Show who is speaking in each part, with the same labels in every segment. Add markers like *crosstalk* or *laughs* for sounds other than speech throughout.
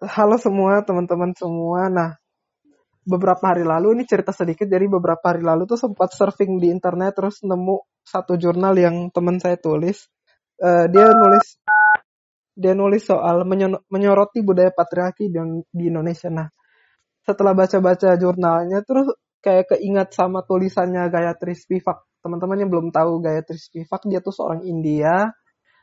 Speaker 1: halo semua teman-teman semua. Nah, beberapa hari lalu ini cerita sedikit. Jadi beberapa hari lalu tuh sempat surfing di internet terus nemu satu jurnal yang teman saya tulis. Uh, dia nulis dia nulis soal menyoroti budaya patriarki di, Indonesia. Nah, setelah baca-baca jurnalnya terus kayak keingat sama tulisannya Gayatri Spivak. Teman-teman yang belum tahu Gayatri Spivak, dia tuh seorang India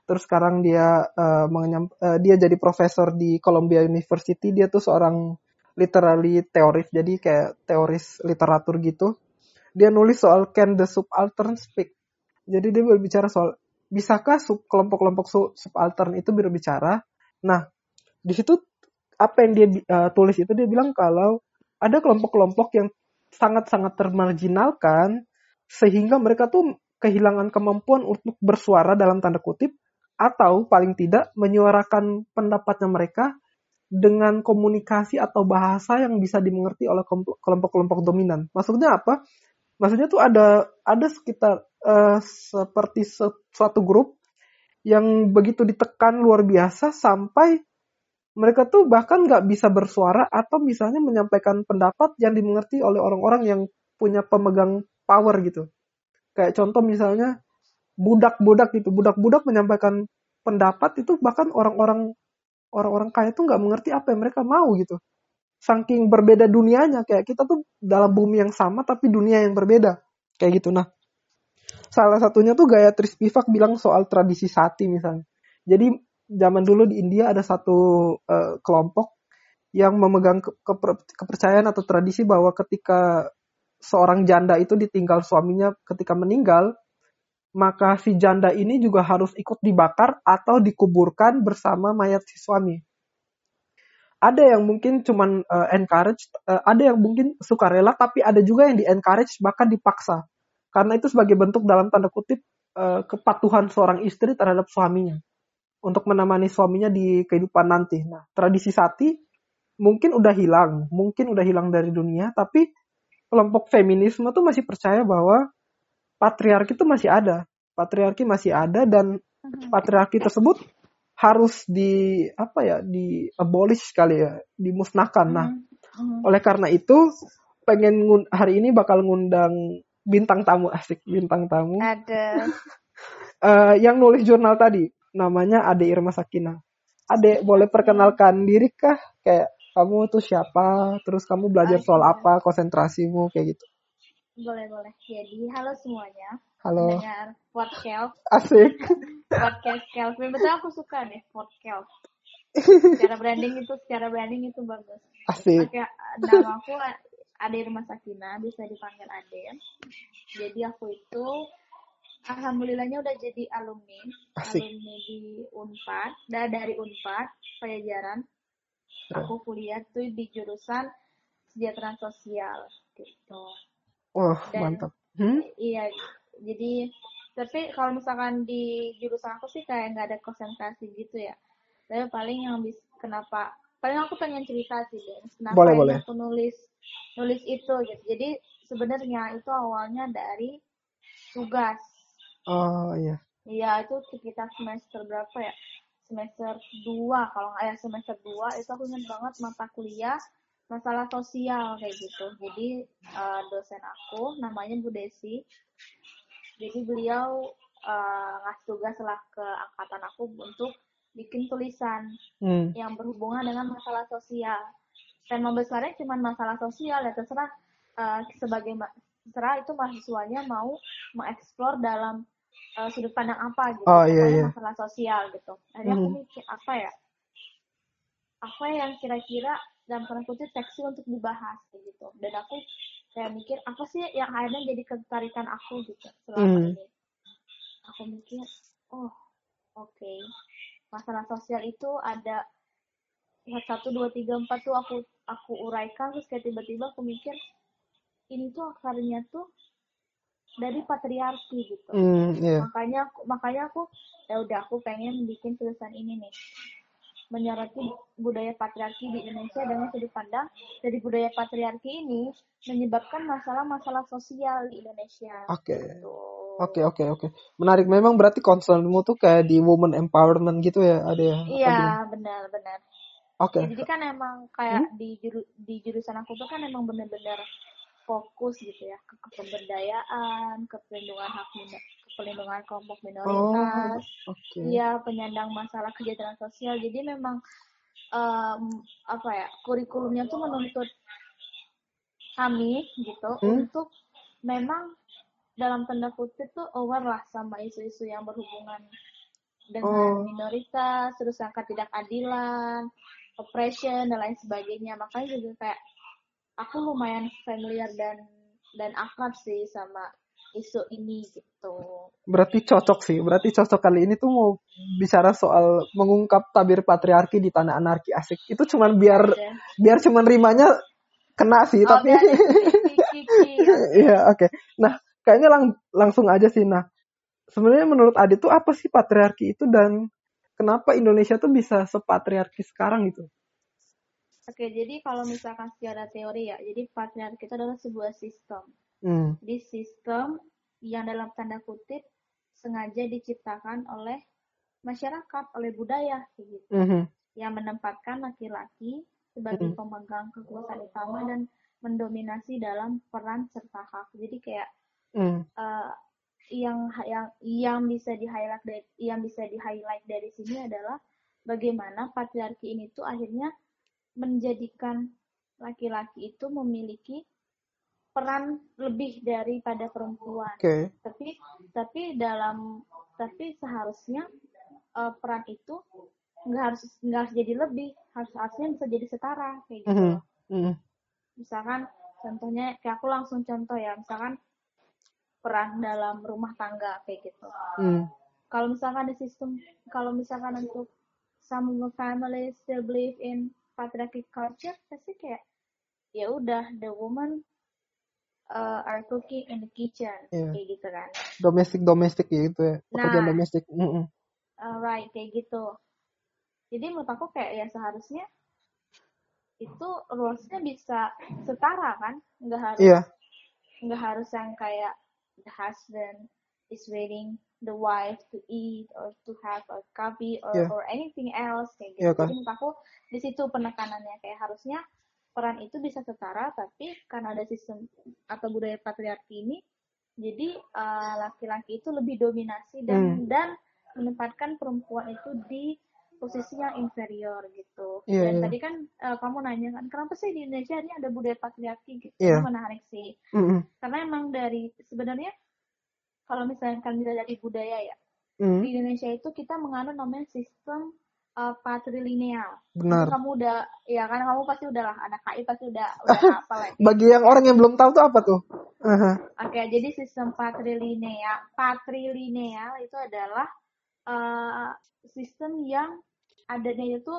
Speaker 1: terus sekarang dia uh, mengenyam, uh, dia jadi profesor di Columbia University. Dia tuh seorang literally teoris. Jadi kayak teoris literatur gitu. Dia nulis soal can the subaltern speak? Jadi dia berbicara soal bisakah sub kelompok-kelompok subaltern itu berbicara? Nah di situ apa yang dia uh, tulis itu dia bilang kalau ada kelompok-kelompok yang sangat-sangat termarginalkan sehingga mereka tuh kehilangan kemampuan untuk bersuara dalam tanda kutip atau paling tidak menyuarakan pendapatnya mereka dengan komunikasi atau bahasa yang bisa dimengerti oleh kelompok-kelompok dominan. Maksudnya apa? Maksudnya tuh ada ada sekitar uh, seperti suatu grup yang begitu ditekan luar biasa sampai mereka tuh bahkan nggak bisa bersuara atau misalnya menyampaikan pendapat yang dimengerti oleh orang-orang yang punya pemegang power gitu. Kayak contoh misalnya budak-budak gitu budak-budak menyampaikan pendapat itu bahkan orang-orang orang-orang kaya itu nggak mengerti apa yang mereka mau gitu. Saking berbeda dunianya kayak kita tuh dalam bumi yang sama tapi dunia yang berbeda. Kayak gitu nah. Salah satunya tuh gaya Trispivak bilang soal tradisi sati misalnya. Jadi zaman dulu di India ada satu uh, kelompok yang memegang ke ke kepercayaan atau tradisi bahwa ketika seorang janda itu ditinggal suaminya ketika meninggal maka si janda ini juga harus ikut dibakar atau dikuburkan bersama mayat si suami. Ada yang mungkin cuman uh, encourage, uh, ada yang mungkin sukarela, tapi ada juga yang di encourage bahkan dipaksa. Karena itu sebagai bentuk dalam tanda kutip uh, kepatuhan seorang istri terhadap suaminya untuk menemani suaminya di kehidupan nanti. Nah, tradisi sati mungkin udah hilang, mungkin udah hilang dari dunia, tapi kelompok feminisme tuh masih percaya bahwa patriarki itu masih ada. Patriarki masih ada dan mhm. patriarki tersebut harus di apa ya di abolish kali ya dimusnahkan. Nah, mm-hmm. oleh karena itu pengen hari ini bakal ngundang bintang tamu asik bintang tamu.
Speaker 2: Ada.
Speaker 1: uh, *laughs* yang nulis jurnal tadi namanya Ade Irma Sakina. Ade boleh perkenalkan diri kah? Kayak kamu tuh siapa? Terus kamu belajar soal apa? Konsentrasimu kayak gitu.
Speaker 2: Boleh, boleh. Jadi, halo semuanya.
Speaker 1: Halo.
Speaker 2: Dengar podcast.
Speaker 1: Asik.
Speaker 2: podcast Kelvin. Betul aku suka deh podcast. Secara *laughs* branding itu, secara branding itu bagus.
Speaker 1: Asik.
Speaker 2: Oke, nama aku Ade Rumah Sakina, bisa dipanggil Ade. Jadi aku itu Alhamdulillahnya udah jadi alumni,
Speaker 1: Asik.
Speaker 2: alumni di Unpad, dari Unpad, Pajajaran. Aku kuliah tuh di jurusan kesejahteraan sosial gitu.
Speaker 1: Wah, oh, mantap. Hmm?
Speaker 2: Iya, jadi tapi kalau misalkan di jurusan aku sih kayak nggak ada konsentrasi gitu ya. Tapi paling yang bisa kenapa paling aku pengen cerita sih deh kenapa
Speaker 1: boleh, boleh.
Speaker 2: aku nulis nulis itu gitu. Jadi sebenarnya itu awalnya dari tugas.
Speaker 1: Oh iya.
Speaker 2: Iya itu sekitar semester berapa ya? Semester 2 kalau nggak ya semester 2 itu aku ingat banget mata kuliah masalah sosial kayak gitu. Jadi uh, dosen aku namanya Bu Desi. Jadi beliau uh, ngasih tugas lah ke angkatan aku untuk bikin tulisan hmm. yang berhubungan dengan masalah sosial. Tema besarnya cuma masalah sosial ya terserah uh, sebagai terserah itu mahasiswanya mau mengeksplor dalam uh, sudut pandang apa gitu.
Speaker 1: Oh, iya, iya.
Speaker 2: masalah sosial gitu. Akhirnya hmm. aku mikir apa ya? Apa yang kira-kira dalam tanda kutip seksi untuk dibahas gitu dan aku kayak mikir apa sih yang akhirnya jadi ketertarikan aku gitu selama mm. ini aku mikir oh oke okay. masalah sosial itu ada satu dua tiga empat tuh aku aku uraikan terus kayak tiba-tiba aku mikir ini tuh akarnya tuh dari patriarki gitu
Speaker 1: mm, yeah.
Speaker 2: makanya aku makanya aku ya udah aku pengen bikin tulisan ini nih menyoroti budaya patriarki di Indonesia dengan sudut pandang dari budaya patriarki ini menyebabkan masalah-masalah sosial di Indonesia.
Speaker 1: Oke. Okay. Gitu. Oke oke oke. Menarik memang berarti concernmu tuh kayak di woman empowerment gitu ya ada ya?
Speaker 2: Iya benar benar.
Speaker 1: Oke.
Speaker 2: Ya, jadi kan emang kayak di juru, di jurusan aku tuh kan emang bener-bener fokus gitu ya ke kepemberdayaan, ke perlindungan hak ke perlindungan kelompok
Speaker 1: Oh,
Speaker 2: minoritas,
Speaker 1: oke.
Speaker 2: ya penyandang masalah kesejahteraan sosial. Jadi memang em, apa ya kurikulumnya tuh menuntut kami gitu
Speaker 1: Hmm?
Speaker 2: untuk memang dalam tanda kutip tuh aware lah sama isu-isu yang berhubungan dengan
Speaker 1: Oh.
Speaker 2: minoritas, terus yang ketidakadilan, oppression dan lain sebagainya. Makanya juga kayak aku lumayan familiar dan dan akrab sih sama isu ini gitu.
Speaker 1: Berarti cocok sih. Berarti cocok kali ini tuh mau bicara soal mengungkap tabir patriarki di tanah anarki asik. Itu cuman biar
Speaker 2: Oke.
Speaker 1: biar cuman rimanya kena sih,
Speaker 2: Oh,
Speaker 1: tapi. Iya, oke. Nah, kayaknya lang- langsung aja sih. Nah, sebenarnya menurut Adit tuh apa sih patriarki itu dan kenapa Indonesia tuh bisa sepatriarki sekarang gitu?
Speaker 2: Oke, jadi kalau misalkan secara teori ya, jadi patriarki itu adalah sebuah sistem.
Speaker 1: Hmm.
Speaker 2: Jadi sistem yang dalam tanda kutip sengaja diciptakan oleh masyarakat, oleh budaya gitu.
Speaker 1: Mhm.
Speaker 2: Yang menempatkan laki-laki sebagai
Speaker 1: Hmm.
Speaker 2: pemegang kekuasaan utama dan mendominasi dalam peran serta hak. Jadi kayak
Speaker 1: Hmm.
Speaker 2: eh, yang yang yang bisa di highlight dari yang bisa di highlight dari sini adalah bagaimana patriarki ini tuh akhirnya menjadikan laki-laki itu memiliki peran lebih daripada perempuan.
Speaker 1: Oke.
Speaker 2: Tapi tapi dalam tapi seharusnya eh, peran itu nggak harus nggak harus jadi lebih, harus harusnya bisa jadi setara kayak gitu. Loh.
Speaker 1: Mhm.
Speaker 2: Misalkan contohnya kayak aku langsung contoh ya, misalkan peran dalam rumah tangga kayak gitu.
Speaker 1: Hmm.
Speaker 2: Kalau misalkan di sistem, kalau misalkan untuk some family still believe in patriarchy culture, pasti kayak ya udah the woman uh, are cooking in the kitchen
Speaker 1: Iya.
Speaker 2: kayak gitu kan.
Speaker 1: Domestik domestik ya gitu ya. Pekerjaan
Speaker 2: Nah.
Speaker 1: domestik. Mhm.
Speaker 2: Alright, kayak gitu. Jadi menurut aku kayak ya seharusnya itu rules-nya bisa setara kan, nggak harus
Speaker 1: Iya.
Speaker 2: nggak harus yang kayak the husband is waiting the wife to eat or to have a coffee or
Speaker 1: Iya.
Speaker 2: or anything else kayak gitu.
Speaker 1: Iya kan?
Speaker 2: Jadi menurut aku di situ penekanannya kayak harusnya peran itu bisa setara tapi karena ada sistem atau budaya patriarki ini jadi eh, laki-laki itu lebih dominasi dan
Speaker 1: Hmm.
Speaker 2: dan menempatkan perempuan itu di posisi yang inferior gitu.
Speaker 1: Iya,
Speaker 2: dan
Speaker 1: iya.
Speaker 2: tadi kan eh, kamu nanya kan kenapa sih di Indonesia ini ada budaya patriarki gitu.
Speaker 1: Iya.
Speaker 2: Itu menarik sih
Speaker 1: Mhm.
Speaker 2: karena emang dari sebenarnya kalau misalnya kan dilihat dari budaya ya
Speaker 1: Mhm.
Speaker 2: di Indonesia itu kita menganut namanya sistem uh, patrilineal.
Speaker 1: Benar.
Speaker 2: Itu kamu udah ya kan kamu pasti udah lah anak KI pasti udah *laughs* udah hafal lagi.
Speaker 1: Bagi yang orang yang belum tahu tuh apa tuh? Aha.
Speaker 2: Oke, jadi sistem patrilineal patrilineal itu adalah uh, sistem yang adanya itu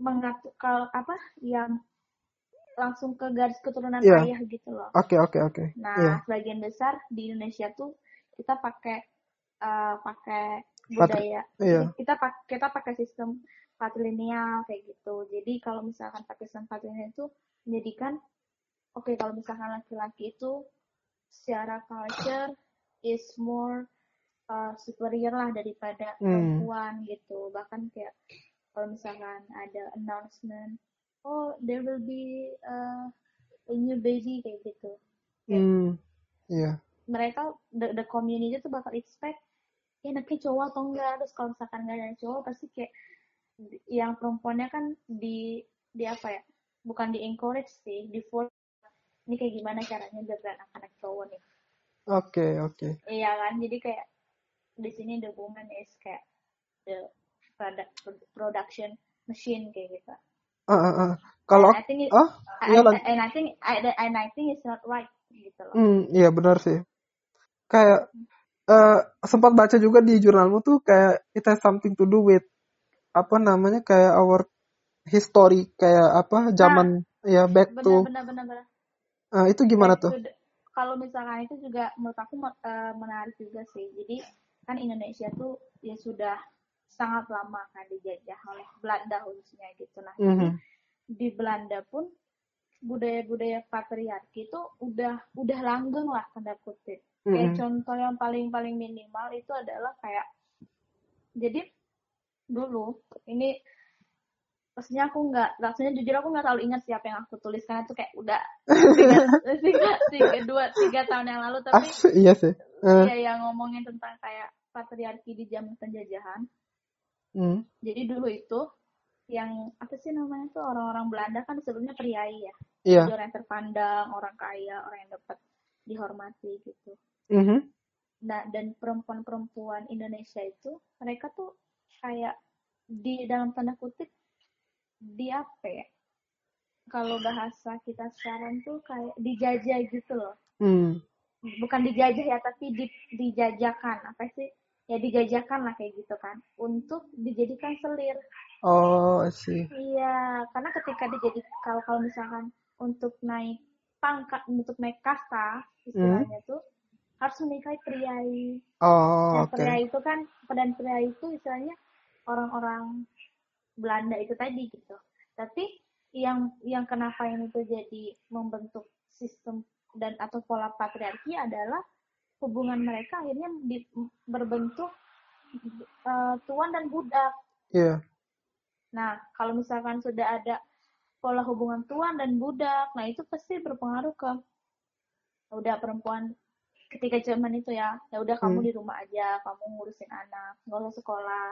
Speaker 2: mengatur kalau apa yang langsung ke garis keturunan
Speaker 1: Iya.
Speaker 2: ayah gitu loh.
Speaker 1: Oke oke oke.
Speaker 2: Nah,
Speaker 1: Iya.
Speaker 2: sebagian besar di Indonesia tuh kita pakai eh, pakai
Speaker 1: Patri-
Speaker 2: budaya.
Speaker 1: iya.
Speaker 2: Kita pakai kita pakai sistem patrilineal kayak gitu. Jadi kalau misalkan pakai sistem patrilineal itu menjadikan oke kalau misalkan laki-laki itu secara culture is more uh, superior lah daripada
Speaker 1: Hmm.
Speaker 2: perempuan gitu. Bahkan kayak kalau misalkan ada announcement, oh there will be uh, a new baby kayak gitu.
Speaker 1: Hmm. Iya.
Speaker 2: Mereka the, the community tuh bakal expect ya anaknya cowok atau enggak terus kalau misalkan nggak ada cowok pasti kayak yang perempuannya kan di di apa ya bukan di encourage sih di force ini kayak gimana caranya biar anak-anak cowok nih
Speaker 1: Oke oke.
Speaker 2: Iya kan, jadi kayak di sini the woman is kayak the product production machine kayak gitu.
Speaker 1: Ah, ah, ah. Kalau
Speaker 2: And I think it, I,
Speaker 1: iya
Speaker 2: and I think I, and I think it's not right gitu loh.
Speaker 1: Hmm, iya benar sih. Kayak eh sempat baca juga di jurnalmu tuh kayak it has something to do with apa namanya kayak our history kayak apa zaman ya back
Speaker 2: Benar
Speaker 1: to
Speaker 2: benar benar benar.
Speaker 1: Ah, itu gimana
Speaker 2: Back
Speaker 1: tuh?
Speaker 2: Kalau misalkan itu juga menurut aku eh, menarik juga sih. Jadi kan Indonesia tuh ya sudah sangat lama kan dijajah oleh Belanda khususnya gitu. Nah, jadi
Speaker 1: Mhm.
Speaker 2: di Belanda pun budaya-budaya patriarki itu udah udah langgeng lah tanda kutip. Kayak
Speaker 1: Mhm.
Speaker 2: contoh yang paling-paling minimal itu adalah kayak jadi dulu ini maksudnya aku nggak maksudnya jujur aku nggak terlalu ingat siapa yang aku tulis karena itu kayak udah *laughs* tiga, tiga, tiga, dua tiga tahun yang lalu tapi
Speaker 1: Ah, iya sih. Eh,
Speaker 2: ya yang ngomongin tentang kayak patriarki di zaman penjajahan
Speaker 1: hmm.
Speaker 2: jadi dulu itu yang apa sih namanya tuh orang-orang Belanda kan sebelumnya priai ya. Jadi orang yang terpandang orang kaya orang yang dapat dihormati gitu
Speaker 1: Mhm.
Speaker 2: Nah, dan perempuan-perempuan Indonesia itu, mereka tuh kayak di dalam tanda kutip, di apa ya? Kalau bahasa kita sekarang tuh kayak dijajah gitu loh.
Speaker 1: Hmm.
Speaker 2: Bukan dijajah ya, tapi di, dijajakan. Apa sih? Ya dijajakan lah kayak gitu kan. Untuk dijadikan selir.
Speaker 1: Oh, sih.
Speaker 2: Iya, karena ketika dijadi kalau kalau misalkan untuk naik pangkat, untuk naik kasta, istilahnya tuh harus menikahi priai.
Speaker 1: Oh,
Speaker 2: Nah,
Speaker 1: oke.
Speaker 2: pria itu kan dan pria itu istilahnya orang-orang Belanda itu tadi gitu. Tapi yang yang kenapa ini tuh jadi membentuk sistem dan atau pola patriarki adalah hubungan mereka akhirnya di- berbentuk eh, tuan dan budak.
Speaker 1: Iya.
Speaker 2: Nah, kalau misalkan sudah ada pola hubungan tuan dan budak, nah itu pasti berpengaruh ke udah perempuan ketika zaman itu ya, ya udah kamu
Speaker 1: Hmm.
Speaker 2: di rumah aja, kamu ngurusin anak, nggak usah sekolah,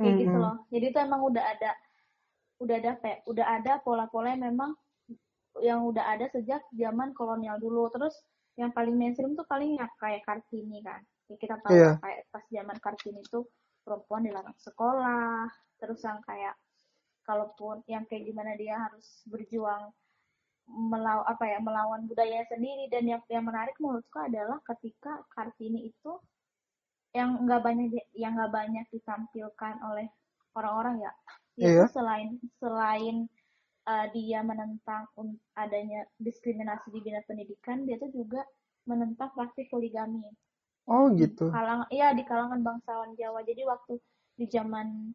Speaker 2: kayak gitu
Speaker 1: Mm-mm.
Speaker 2: loh. Jadi itu emang udah ada, udah ada kayak, udah ada pola-pola yang memang yang udah ada sejak zaman kolonial dulu. Terus yang paling mainstream tuh paling ya kayak Kartini kan. Ya, kita tahu
Speaker 1: Iya.
Speaker 2: lah, kayak pas zaman Kartini tuh perempuan dilarang sekolah, terus yang kayak kalaupun yang kayak gimana dia harus berjuang melaw apa ya melawan budaya sendiri dan yang yang menarik menurutku adalah ketika Kartini itu yang nggak banyak yang nggak banyak ditampilkan oleh orang-orang ya
Speaker 1: Iya.
Speaker 2: itu selain selain uh, dia menentang adanya diskriminasi di bidang pendidikan dia tuh juga menentang praktik poligami
Speaker 1: Oh, gitu.
Speaker 2: kalangan iya di kalangan bangsawan Jawa jadi waktu di zaman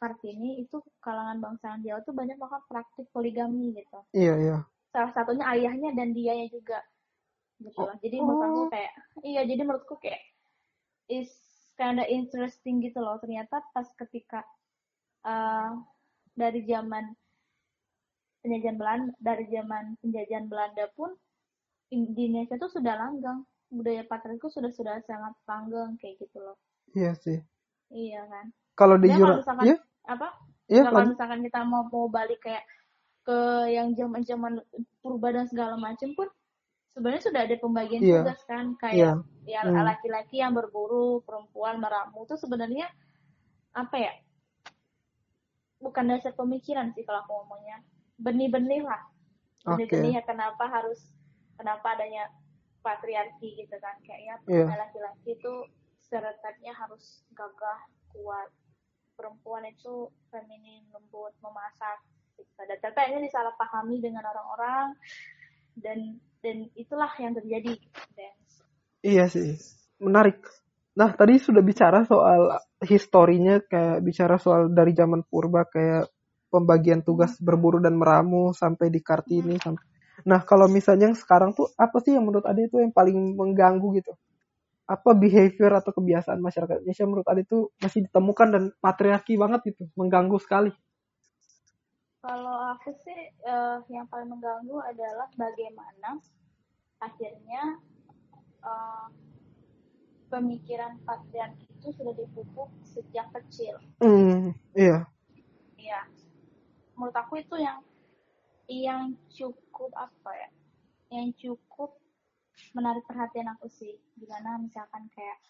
Speaker 2: Kartini itu kalangan bangsawan Jawa tuh banyak banget praktik poligami gitu
Speaker 1: Iya, iya.
Speaker 2: Salah satunya ayahnya dan dianya juga. Gitu loh. Jadi menurut aku kayak iya jadi menurutku kayak is kinda interesting gitu loh. Ternyata pas ketika uh, dari zaman penjajahan Belanda dari zaman penjajahan Belanda pun Indonesia tuh sudah langgang budaya patriarki sudah sudah sangat langgeng kayak gitu loh.
Speaker 1: Iya sih.
Speaker 2: iya kan?
Speaker 1: Kalau di jura,
Speaker 2: misalkan
Speaker 1: iya,
Speaker 2: apa?
Speaker 1: Iya,
Speaker 2: kalau misalkan kita mau mau balik kayak ke yang zaman zaman purba dan segala macam pun sebenarnya sudah ada pembagian
Speaker 1: Iya.
Speaker 2: tugas kan kayak ya
Speaker 1: Hmm.
Speaker 2: laki-laki yang berburu perempuan meramu itu sebenarnya apa ya? Bukan dasar pemikiran sih kalau aku ngomongnya. Benih-benih lah. Benih-benih ya kenapa harus kenapa adanya patriarki gitu kan. Kayak ya
Speaker 1: Iya.
Speaker 2: laki-laki itu stereotipnya harus gagah kuat. Perempuan itu feminin lembut memasak gitu. dan ternyata ini disalahpahami dengan orang-orang dan dan itulah yang terjadi dan
Speaker 1: Iya sih, menarik. Nah, tadi sudah bicara soal historinya, kayak bicara soal dari zaman purba, kayak pembagian tugas berburu dan meramu sampai di Kartini. Sampai... Nah, kalau misalnya yang sekarang tuh, apa sih yang menurut Ade itu yang paling mengganggu gitu? Apa behavior atau kebiasaan masyarakat Indonesia menurut Ade itu masih ditemukan dan patriarki banget gitu, mengganggu sekali.
Speaker 2: Kalau aku sih eh, yang paling mengganggu adalah bagaimana akhirnya eh, pemikiran patriarki itu sudah dipupuk sejak kecil
Speaker 1: Hmm, iya,
Speaker 2: Iya. Menurut aku itu yang yang cukup apa ya? Yang cukup menarik perhatian aku sih. Di mana misalkan kayak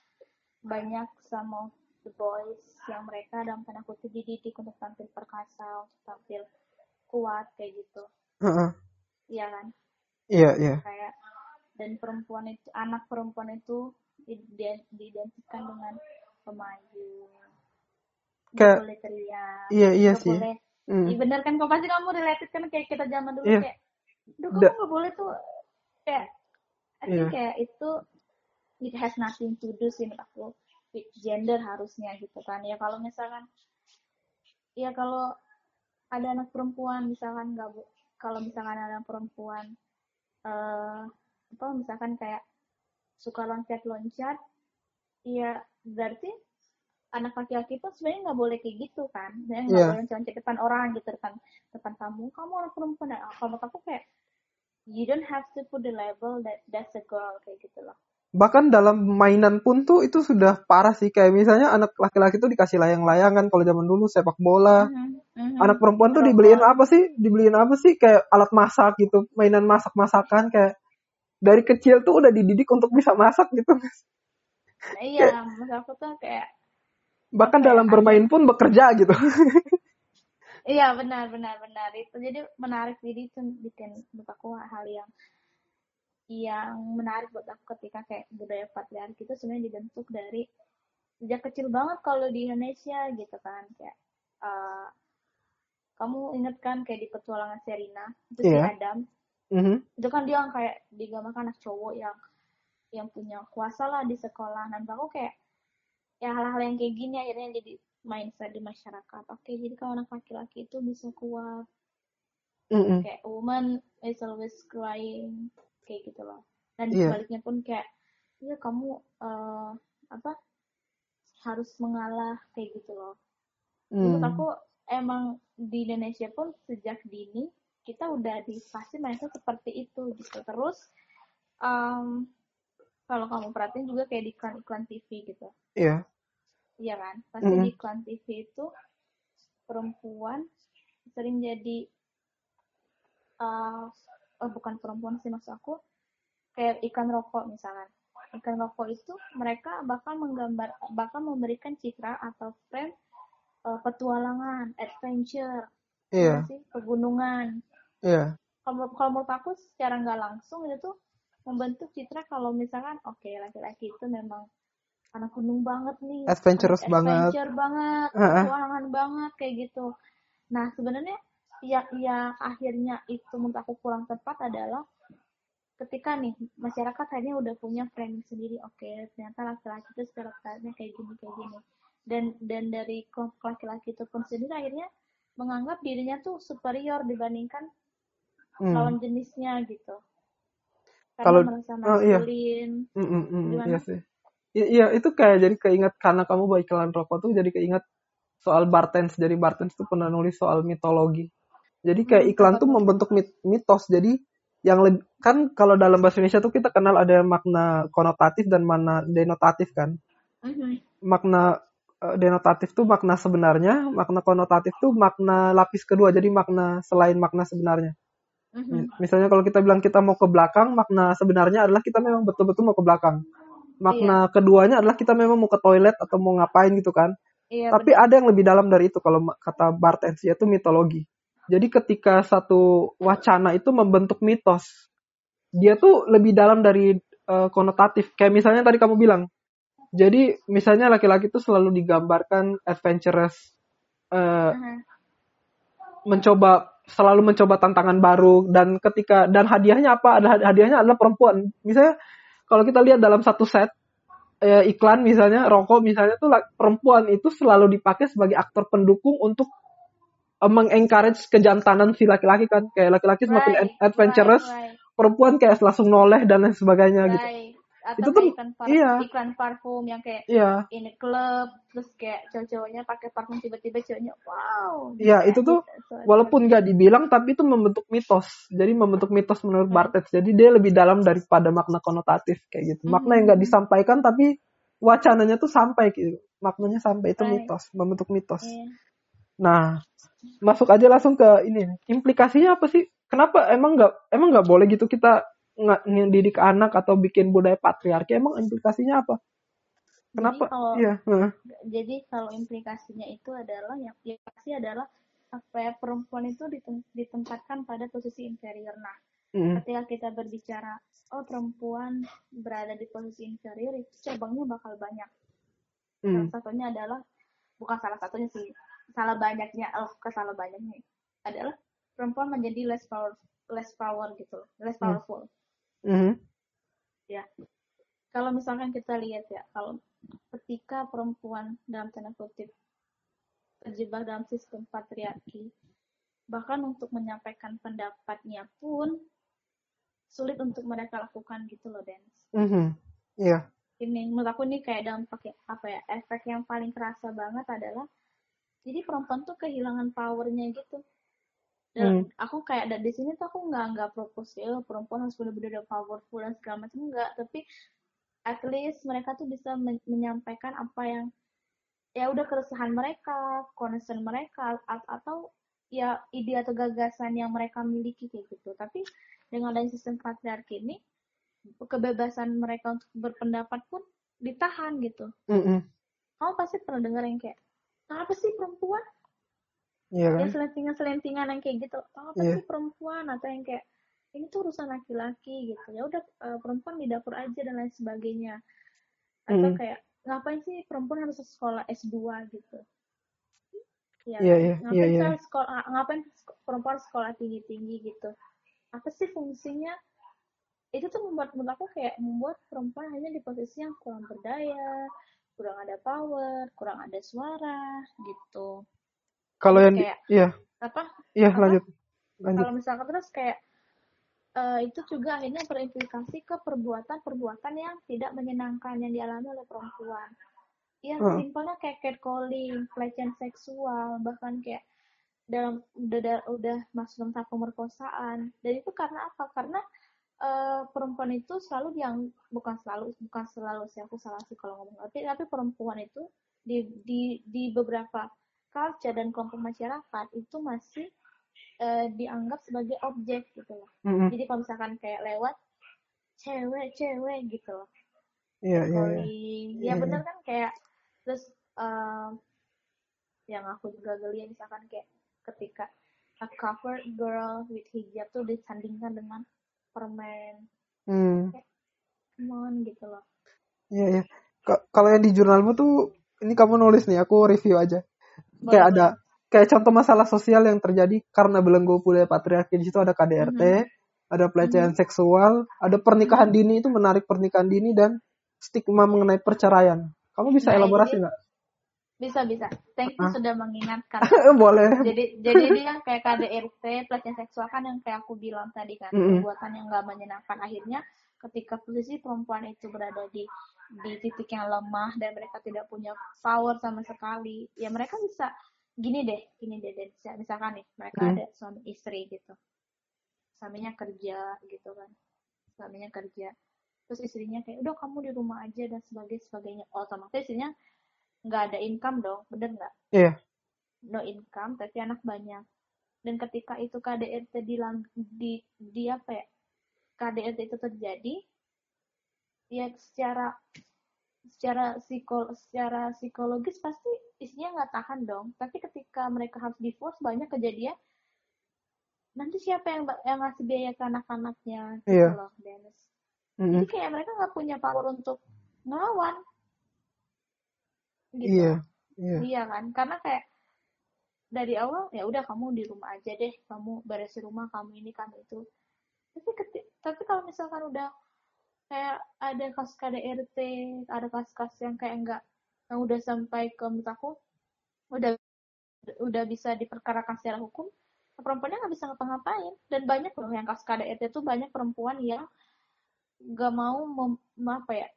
Speaker 2: banyak sama the boys yang mereka dalam tanda kutip dididik untuk tampil perkasa, untuk tampil kuat kayak gitu. Iya kan?
Speaker 1: iya, iya,
Speaker 2: Kayak dan perempuan itu anak perempuan itu di- diidentikan dengan pemayu. Nggak
Speaker 1: Kayak-
Speaker 2: boleh teriak.
Speaker 1: iya, iya sih.
Speaker 2: boleh
Speaker 1: Hmm.
Speaker 2: Iya bener kan kok pasti kamu related kan kayak kita zaman dulu
Speaker 1: Iya.
Speaker 2: kayak Duh kamu gak boleh tuh kayak I think
Speaker 1: Iya.
Speaker 2: kayak itu it has nothing to do sih menurut aku gender harusnya gitu kan. Ya kalau misalkan ya kalau ada anak perempuan misalkan nggak bu- kalau misalkan ada anak perempuan eh apa misalkan kayak suka loncat-loncat ya berarti anak laki-laki pun sebenarnya nggak boleh kayak gitu kan. Sebenarnya nggak
Speaker 1: Iya.
Speaker 2: boleh loncat depan orang gitu depan depan kamu. Kamu anak perempuan ya. Kalau aku kayak you don't have to put the label that that's a girl kayak gitu loh
Speaker 1: bahkan dalam mainan pun tuh itu sudah parah sih. Kayak misalnya anak laki-laki tuh dikasih layang-layangan. Kalau zaman dulu sepak bola.
Speaker 2: Mhm, mhm.
Speaker 1: anak perempuan tuh dibeliin apa sih? Dibeliin apa sih? Kayak alat masak gitu. Mainan masak-masakan. Kayak dari kecil tuh udah dididik untuk bisa masak gitu.
Speaker 2: Nah, iya. Maksud aku tuh kayak
Speaker 1: bahkan
Speaker 2: ya,
Speaker 1: dalam bermain pun bekerja gitu.
Speaker 2: Iya benar benar benar. Itu jadi menarik jadi itu bikin menurut aku hal yang yang menarik buat aku ketika kayak budaya patriarki itu sebenarnya dibentuk dari sejak kecil banget kalau di Indonesia gitu kan kayak eh, kamu inget kan kayak di petualangan Serina itu si
Speaker 1: Iya.
Speaker 2: Adam
Speaker 1: Mhm.
Speaker 2: itu kan dia yang kayak digambarkan anak cowok yang yang punya kuasa lah di sekolah dan aku kayak ya hal-hal yang kayak gini akhirnya jadi mindset di masyarakat oke jadi kalau anak laki-laki itu bisa kuat
Speaker 1: Mhm.
Speaker 2: kayak woman is always crying kayak gitu loh dan
Speaker 1: Iya.
Speaker 2: sebaliknya pun kayak ya kamu eh, apa harus mengalah kayak gitu loh menurut
Speaker 1: Hmm.
Speaker 2: aku emang di Indonesia pun sejak dini kita udah dikasih mindset seperti itu gitu terus em, kalau kamu perhatiin juga kayak di iklan-iklan TV gitu
Speaker 1: Iya.
Speaker 2: iya kan pasti
Speaker 1: Mm.
Speaker 2: di iklan TV itu perempuan sering jadi eh oh bukan perempuan sih maksud aku kayak ikan rokok misalkan ikan rokok itu mereka bakal menggambar bakal memberikan citra atau frame eh, petualangan adventure
Speaker 1: Iya.
Speaker 2: ya sih pegunungan
Speaker 1: Iya.
Speaker 2: kalau kalau menurut aku secara nggak langsung itu tuh membentuk citra kalau misalkan oke laki-laki itu memang anak gunung banget nih
Speaker 1: Adventurous
Speaker 2: anak
Speaker 1: banget.
Speaker 2: adventure banget
Speaker 1: Heeh.
Speaker 2: petualangan banget kayak gitu nah sebenarnya ya ya akhirnya itu menurut aku kurang tepat adalah ketika nih masyarakat akhirnya udah punya framing sendiri oke ternyata laki-laki itu stereotipnya kayak gini kayak gini dan dan dari kelompok laki-laki itu pun sendiri akhirnya menganggap dirinya tuh superior dibandingkan
Speaker 1: Hmm.
Speaker 2: lawan jenisnya gitu karena
Speaker 1: Kalau-
Speaker 2: merasa
Speaker 1: oh, iya.
Speaker 2: maskulin
Speaker 1: Mm, mm, mm,
Speaker 2: Gimana?
Speaker 1: iya sih. I- iya, itu kayak jadi keinget karena kamu bawa iklan rokok tuh jadi keinget soal Bartens. Jadi Bartens tuh pernah nulis soal mitologi. Jadi kayak
Speaker 2: Hmm,
Speaker 1: iklan tuh membentuk mit- mitos. Jadi yang lebih kan kalau dalam bahasa Indonesia tuh kita kenal ada makna konotatif dan makna denotatif kan.
Speaker 2: Mhm.
Speaker 1: Makna eh, denotatif tuh makna sebenarnya, makna konotatif tuh makna lapis kedua. Jadi makna selain makna sebenarnya. Mi- Misalnya kalau kita bilang kita mau ke belakang, makna sebenarnya adalah kita memang betul-betul mau ke belakang. Makna keduanya adalah kita memang mau ke toilet atau mau ngapain gitu kan.
Speaker 2: iya
Speaker 1: Tapi ada yang lebih dalam dari itu kalau kata Barthes yaitu mitologi. Jadi ketika satu wacana itu membentuk mitos, dia tuh lebih dalam dari eh, konotatif. Kayak misalnya tadi kamu bilang. Jadi misalnya laki-laki itu selalu digambarkan adventurous,
Speaker 2: Mhm.
Speaker 1: mencoba selalu mencoba tantangan baru dan ketika dan hadiahnya apa? Ada hadiahnya adalah perempuan. Misalnya kalau kita lihat dalam satu set eh, iklan misalnya rokok misalnya tuh perempuan itu selalu dipakai sebagai aktor pendukung untuk mengencourage kejantanan si laki-laki kan kayak laki-laki semakin
Speaker 2: Right,
Speaker 1: ad- adventurous
Speaker 2: right,
Speaker 1: perempuan kayak langsung noleh dan lain sebagainya
Speaker 2: right,
Speaker 1: gitu
Speaker 2: right. atau
Speaker 1: Itu tuh-
Speaker 2: iklan, par-
Speaker 1: iya.
Speaker 2: iklan parfum yang kayak
Speaker 1: iya
Speaker 2: in a club terus kayak cowok-cowoknya pakai parfum tiba-tiba cowoknya wow
Speaker 1: Iya, itu tuh
Speaker 2: gitu. So,
Speaker 1: walaupun nggak dibilang tapi itu membentuk mitos jadi membentuk mitos menurut
Speaker 2: Hmm.
Speaker 1: Barthes jadi dia lebih dalam daripada makna konotatif kayak gitu makna yang nggak
Speaker 2: Hmm.
Speaker 1: disampaikan tapi wacananya tuh sampai gitu maknanya sampai itu
Speaker 2: Right.
Speaker 1: mitos membentuk mitos
Speaker 2: iya.
Speaker 1: nah masuk aja langsung ke ini. Implikasinya apa sih? Kenapa emang nggak emang nggak boleh gitu kita nggak ngedidik anak atau bikin budaya patriarki? Emang implikasinya apa? Kenapa?
Speaker 2: jadi kalau
Speaker 1: iya heeh.
Speaker 2: jadi kalau implikasinya itu adalah yang pasti adalah apa ya perempuan itu ditem- ditempatkan pada posisi inferior. Nah
Speaker 1: Mm,
Speaker 2: ketika kita berbicara oh perempuan berada di posisi inferior itu cabangnya bakal banyak.
Speaker 1: Mm,
Speaker 2: salah satunya adalah bukan salah satunya sih salah banyaknya oh ke salah banyaknya adalah perempuan menjadi less power less power gitu loh, less
Speaker 1: Hmm.
Speaker 2: powerful
Speaker 1: mhm,
Speaker 2: ya kalau misalkan kita lihat ya kalau ketika perempuan dalam tanda kutip terjebak dalam sistem patriarki bahkan untuk menyampaikan pendapatnya pun sulit untuk mereka lakukan gitu loh Dan
Speaker 1: mhm. iya
Speaker 2: ini menurut aku nih kayak dampak ya- apa ya efek yang paling kerasa banget adalah jadi perempuan tuh kehilangan powernya gitu dan
Speaker 1: Hmm.
Speaker 2: aku kayak ada di sini tuh aku nggak nggak propose ya "Oh, perempuan harus benar-benar powerful dan segala macam enggak tapi at least mereka tuh bisa men- menyampaikan apa yang ya udah keresahan mereka concern mereka atau ya ide atau gagasan yang mereka miliki kayak gitu tapi dengan adanya sistem patriarki ini kebebasan mereka untuk berpendapat pun ditahan gitu
Speaker 1: Mm-mm.
Speaker 2: kamu pasti pernah dengar yang kayak apa sih perempuan
Speaker 1: Iya kan?
Speaker 2: yang selentingan-selentingan yang kayak gitu oh, apa
Speaker 1: Iya.
Speaker 2: sih perempuan atau yang kayak ini tuh urusan laki-laki gitu ya udah eh, perempuan di dapur aja dan lain sebagainya atau
Speaker 1: Mm.
Speaker 2: kayak ngapain sih perempuan harus sekolah S2 gitu ya
Speaker 1: Iya,
Speaker 2: kan?
Speaker 1: iya,
Speaker 2: ngapain
Speaker 1: iya.
Speaker 2: harus sekolah ngapain perempuan sekolah tinggi-tinggi gitu apa sih fungsinya itu tuh membuat menurut aku kayak membuat perempuan hanya di posisi yang kurang berdaya kurang ada power kurang ada suara gitu
Speaker 1: Kalau yang
Speaker 2: kayak
Speaker 1: iya,
Speaker 2: apa
Speaker 1: iya
Speaker 2: apa?
Speaker 1: lanjut, lanjut.
Speaker 2: kalau misalkan terus kayak eh, itu juga akhirnya berimplikasi ke perbuatan-perbuatan yang tidak menyenangkan yang dialami oleh perempuan. Ya,
Speaker 1: Heeh.
Speaker 2: simpelnya kayak catcalling, pelecehan seksual, bahkan kayak dalam udah udah, masuk dalam tahap pemerkosaan. Dan itu karena apa? Karena eh, perempuan itu selalu yang bukan selalu bukan selalu sih aku salah sih kalau ngomong tapi tapi perempuan itu di di di beberapa culture dan kelompok masyarakat itu masih eh, dianggap sebagai objek gitu loh.
Speaker 1: Mm-mm.
Speaker 2: Jadi kalau misalkan kayak lewat cewek-cewek gitu loh.
Speaker 1: Iya, iya, iya.
Speaker 2: Calling.
Speaker 1: Iya,
Speaker 2: Ya
Speaker 1: iya.
Speaker 2: bener kan kayak terus em, yang aku juga geli misalkan kayak ketika a cover girl with hijab tuh disandingkan dengan permen.
Speaker 1: Hmm.
Speaker 2: On gitu loh.
Speaker 1: Iya, iya. Ka- Kalau yang di jurnalmu tuh, ini kamu nulis nih, aku review aja.
Speaker 2: Boleh,
Speaker 1: Kayak ada, kayak contoh masalah sosial yang terjadi karena belenggu budaya patriarki di situ ada KDRT, ada pelecehan seksual, ada pernikahan dini itu menarik pernikahan dini dan stigma mengenai perceraian. Kamu bisa
Speaker 2: Nah,
Speaker 1: elaborasi
Speaker 2: jadi-
Speaker 1: nggak?
Speaker 2: Bisa bisa. Thank you
Speaker 1: Ah.
Speaker 2: sudah mengingatkan. *laughs*
Speaker 1: Boleh.
Speaker 2: jadi jadi dia kayak KDRT pelecehan seksual kan yang kayak aku bilang tadi kan
Speaker 1: Mm-mm.
Speaker 2: perbuatan yang nggak menyenangkan akhirnya ketika posisi perempuan itu berada di di titik yang lemah dan mereka tidak punya power sama sekali ya mereka bisa gini deh gini deh deh Bisa- misalkan nih mereka
Speaker 1: Hmm.
Speaker 2: ada suami istri gitu suaminya kerja gitu kan suaminya kerja terus istrinya kayak udah kamu di rumah aja dan sebagainya sebagainya otomatis istrinya nggak ada income dong bener nggak
Speaker 1: Iya.
Speaker 2: no income tapi anak banyak dan ketika itu KDRT di di, di apa ya KDRT itu terjadi ya secara secara psikol secara psikologis pasti istrinya nggak tahan dong tapi ketika mereka harus divorce banyak kejadian nanti siapa yang yang ngasih biaya ke anak-anaknya gitu
Speaker 1: Iya.
Speaker 2: loh Dennis
Speaker 1: Mm-mm.
Speaker 2: jadi kayak mereka nggak punya power untuk ngelawan gitu
Speaker 1: Iya, iya.
Speaker 2: Iya kan, karena kayak dari awal ya udah kamu di rumah aja deh, kamu beresin rumah, kamu ini kamu itu. Tapi keti- tapi kalau misalkan udah kayak ada kasus KDRT, ada kasus-kasus yang kayak enggak yang udah sampai ke menurut aku udah udah bisa diperkarakan secara hukum, perempuannya nggak bisa ngapa-ngapain. Dan banyak loh yang kasus KDRT itu banyak perempuan yang nggak mau mem- apa ya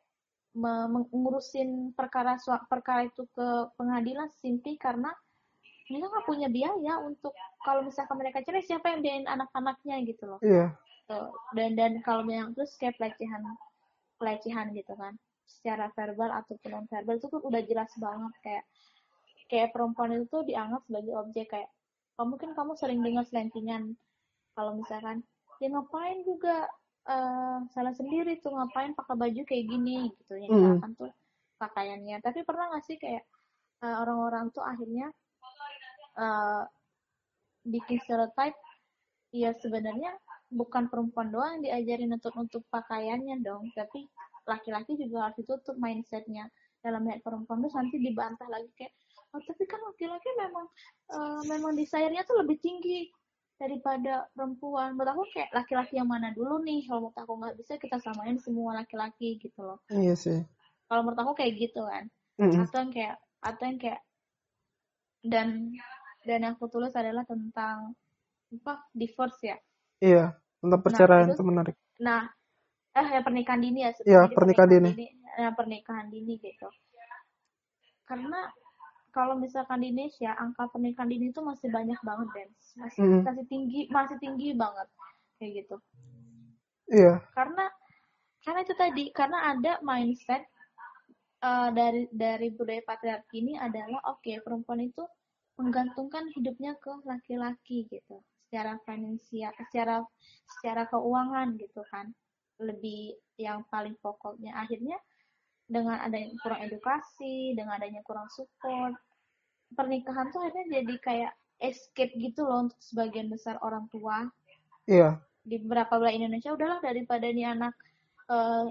Speaker 2: mengurusin perkara perkara itu ke pengadilan simply karena mereka nggak punya biaya untuk kalau misalkan mereka cerai siapa yang biayain anak-anaknya gitu loh
Speaker 1: Iya.
Speaker 2: Tuh. dan dan kalau yang terus kayak pelecehan pelecehan gitu kan secara verbal ataupun non verbal itu tuh udah jelas banget kayak kayak perempuan itu tuh dianggap sebagai objek kayak kamu mungkin kamu sering dengar selentingan kalau misalkan ya ngapain juga eh, salah sendiri tuh ngapain pakai baju kayak gini gitu. Yang
Speaker 1: Mm.
Speaker 2: misalkan tuh pakaiannya. Tapi pernah nggak sih kayak eh, orang-orang tuh akhirnya eh, bikin stereotype ya sebenarnya bukan perempuan doang yang diajarin untuk untuk pakaiannya dong tapi laki-laki juga harus ditutup mindsetnya. Dalam melihat perempuan tuh nanti dibantah lagi kayak oh tapi kan laki-laki memang eh, memang desire-nya tuh lebih tinggi daripada perempuan menurut aku kayak laki-laki yang mana dulu nih kalau menurut aku nggak bisa kita samain semua laki-laki gitu loh
Speaker 1: Iya sih.
Speaker 2: kalau menurut aku kayak gitu kan
Speaker 1: Mm-mm.
Speaker 2: atau yang kayak atau yang kayak dan dan yang aku tulis adalah tentang apa divorce ya
Speaker 1: Iya. Tentang perceraian
Speaker 2: itu-
Speaker 1: itu menarik.
Speaker 2: nah eh ya pernikahan dini ya
Speaker 1: Iya,
Speaker 2: Jadi
Speaker 1: pernikahan dini.
Speaker 2: eh, pernikahan dini gitu karena kalau misalkan di Indonesia angka pernikahan dini itu masih banyak banget Dan masih
Speaker 1: Mm.
Speaker 2: masih tinggi masih tinggi banget. Kayak gitu.
Speaker 1: Iya.
Speaker 2: karena karena itu tadi karena ada mindset eh, dari dari budaya patriarki ini adalah oke perempuan itu menggantungkan hidupnya ke laki-laki gitu. Secara finansial secara secara keuangan gitu kan. Lebih yang paling pokoknya. Akhirnya dengan adanya kurang edukasi dengan adanya kurang support pernikahan tuh akhirnya jadi kayak escape gitu loh untuk sebagian besar orang tua
Speaker 1: Iya.
Speaker 2: di beberapa wilayah Indonesia udahlah daripada nih anak eh,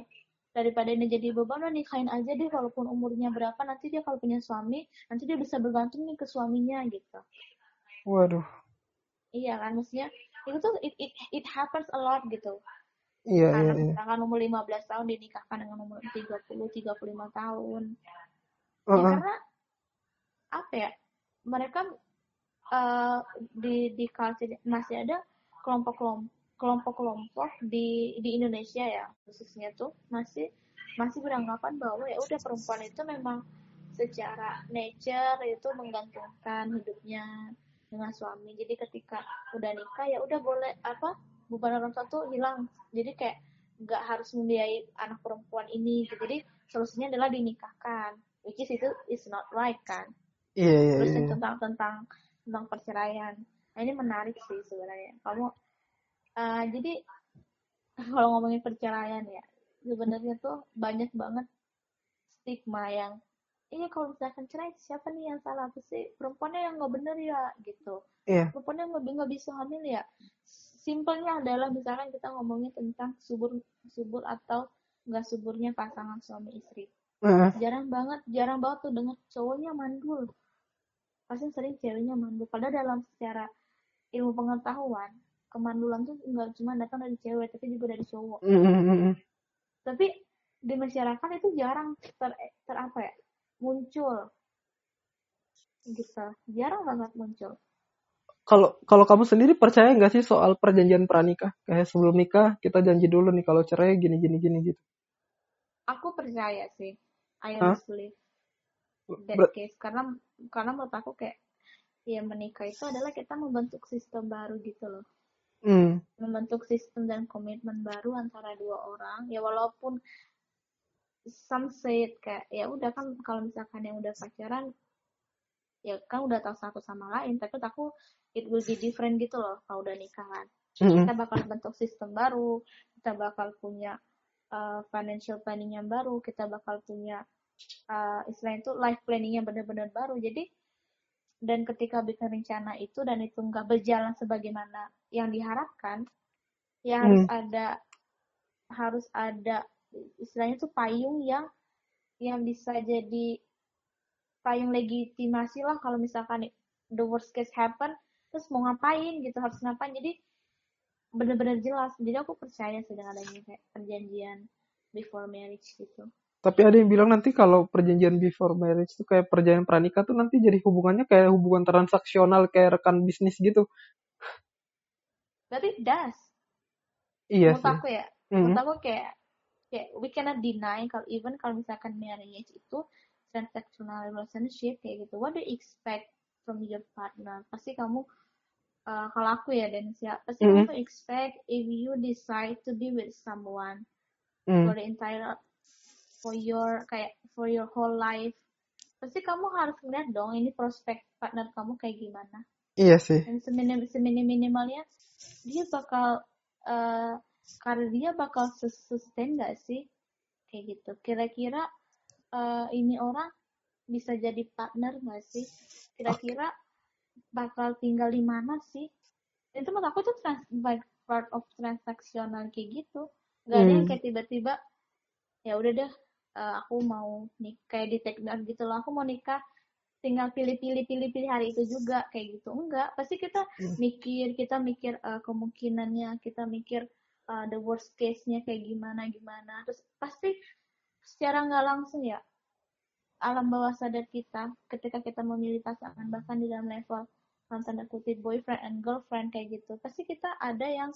Speaker 2: daripada ini jadi beban udah nikahin aja deh walaupun umurnya berapa nanti dia kalau punya suami nanti dia bisa bergantung nih ke suaminya gitu
Speaker 1: Waduh.
Speaker 2: iya kan maksudnya itu tuh it, it, it happens a lot gitu
Speaker 1: Iya, iya,
Speaker 2: anak
Speaker 1: iya.
Speaker 2: misalkan umur 15 tahun dinikahkan dengan umur 30 35 tahun ya
Speaker 1: Heeh.
Speaker 2: karena apa ya mereka eh, di di culture masih ada kelompok-kelompok kelompok-kelompok di di Indonesia ya khususnya tuh masih masih beranggapan bahwa ya udah perempuan itu memang secara nature itu menggantungkan hidupnya dengan suami jadi ketika udah nikah ya udah boleh apa beban orang tua tuh hilang. Jadi kayak nggak harus membiayai anak perempuan ini gitu. jadi solusinya adalah dinikahkan. Which is itu is not right kan?
Speaker 1: Iya, iya,
Speaker 2: terus
Speaker 1: iya.
Speaker 2: tentang tentang tentang perceraian. Nah, ini menarik sih sebenarnya. Kamu eh, jadi kalau ngomongin perceraian ya sebenarnya tuh banyak banget stigma yang iya kalau misalkan cerai siapa nih yang salah? Sih? Perempuannya yang nggak bener ya gitu.
Speaker 1: Iya.
Speaker 2: perempuannya nggak nggak bisa hamil ya simpelnya adalah misalkan kita ngomongin tentang subur subur atau nggak suburnya pasangan suami istri.
Speaker 1: Heeh.
Speaker 2: jarang banget jarang banget tuh dengar cowoknya mandul. Pasti sering ceweknya mandul. Padahal dalam secara ilmu pengetahuan kemandulan tuh nggak cuma datang dari cewek tapi juga dari cowok.
Speaker 1: Mm, mm, mm, mm.
Speaker 2: tapi di masyarakat itu jarang ter, ter apa ya muncul. Gitu. Jarang banget muncul
Speaker 1: Kalau kalau kamu sendiri percaya nggak sih soal perjanjian pranikah? Kayak sebelum nikah kita janji dulu nih kalau cerai gini gini gini gitu.
Speaker 2: aku percaya sih I believe that
Speaker 1: Ber-
Speaker 2: case karena karena menurut aku kayak ya menikah itu adalah kita membentuk sistem baru gitu loh
Speaker 1: Hmm.
Speaker 2: membentuk sistem dan komitmen baru antara dua orang ya walaupun some say it kayak ya udah kan kalau misalkan yang udah pacaran ya kan udah tahu satu sama lain tapi aku it will be different gitu loh kalau udah nikah kan.
Speaker 1: Mm,
Speaker 2: kita bakal bentuk sistem baru kita bakal punya uh, financial planning yang baru kita bakal punya uh, istilahnya itu life planning yang benar-benar baru. Jadi dan ketika bikin rencana itu dan itu nggak berjalan sebagaimana yang diharapkan ya harus
Speaker 1: Hmm.
Speaker 2: ada harus ada istilahnya itu payung yang yang bisa jadi payung legitimasi lah kalau misalkan the worst case happen terus mau ngapain gitu harus ngapain. Jadi bener-bener jelas. Jadi aku percaya sih dengan adanya kayak perjanjian before marriage gitu.
Speaker 1: Tapi ada yang bilang nanti kalau perjanjian before marriage tuh kayak perjanjian pranikah tuh nanti jadi hubungannya kayak hubungan transaksional kayak rekan bisnis gitu.
Speaker 2: berarti does
Speaker 1: Iya
Speaker 2: menurut
Speaker 1: sih.
Speaker 2: aku ya.
Speaker 1: Mm,
Speaker 2: menurut aku kayak kayak we cannot deny kalau even kalau misalkan marriage itu transactional relationship kayak gitu. What do you expect from your partner? Pasti kamu uh, kalau aku ya dan siap pasti
Speaker 1: Mhm.
Speaker 2: kamu expect if you decide to be with someone
Speaker 1: mm.
Speaker 2: for the entire for your kayak for your whole life pasti kamu harus ngeliat dong ini prospek partner kamu kayak gimana
Speaker 1: Iya sih.
Speaker 2: dan seminim seminim minimalnya dia bakal eh karir dia bakal sus- sustain gak sih kayak gitu kira-kira eh, ini orang bisa jadi partner gak sih kira-kira bakal tinggal di mana sih? Itu menurut aku tuh trans part of transaksional kayak gitu. Gak ada yang
Speaker 1: Hmm.
Speaker 2: kayak tiba-tiba ya udah deh eh, aku mau nik kayak di take down gitu loh. Aku mau nikah tinggal pilih-pilih pilih-pilih hari itu juga kayak gitu. Enggak pasti kita
Speaker 1: Hmm.
Speaker 2: mikir kita mikir eh, kemungkinannya kita mikir eh, the worst case-nya kayak gimana gimana. Terus pasti secara nggak langsung ya alam bawah sadar kita ketika kita memilih pasangan bahkan di dalam level tanda kutip boyfriend and girlfriend kayak gitu. Pasti kita ada yang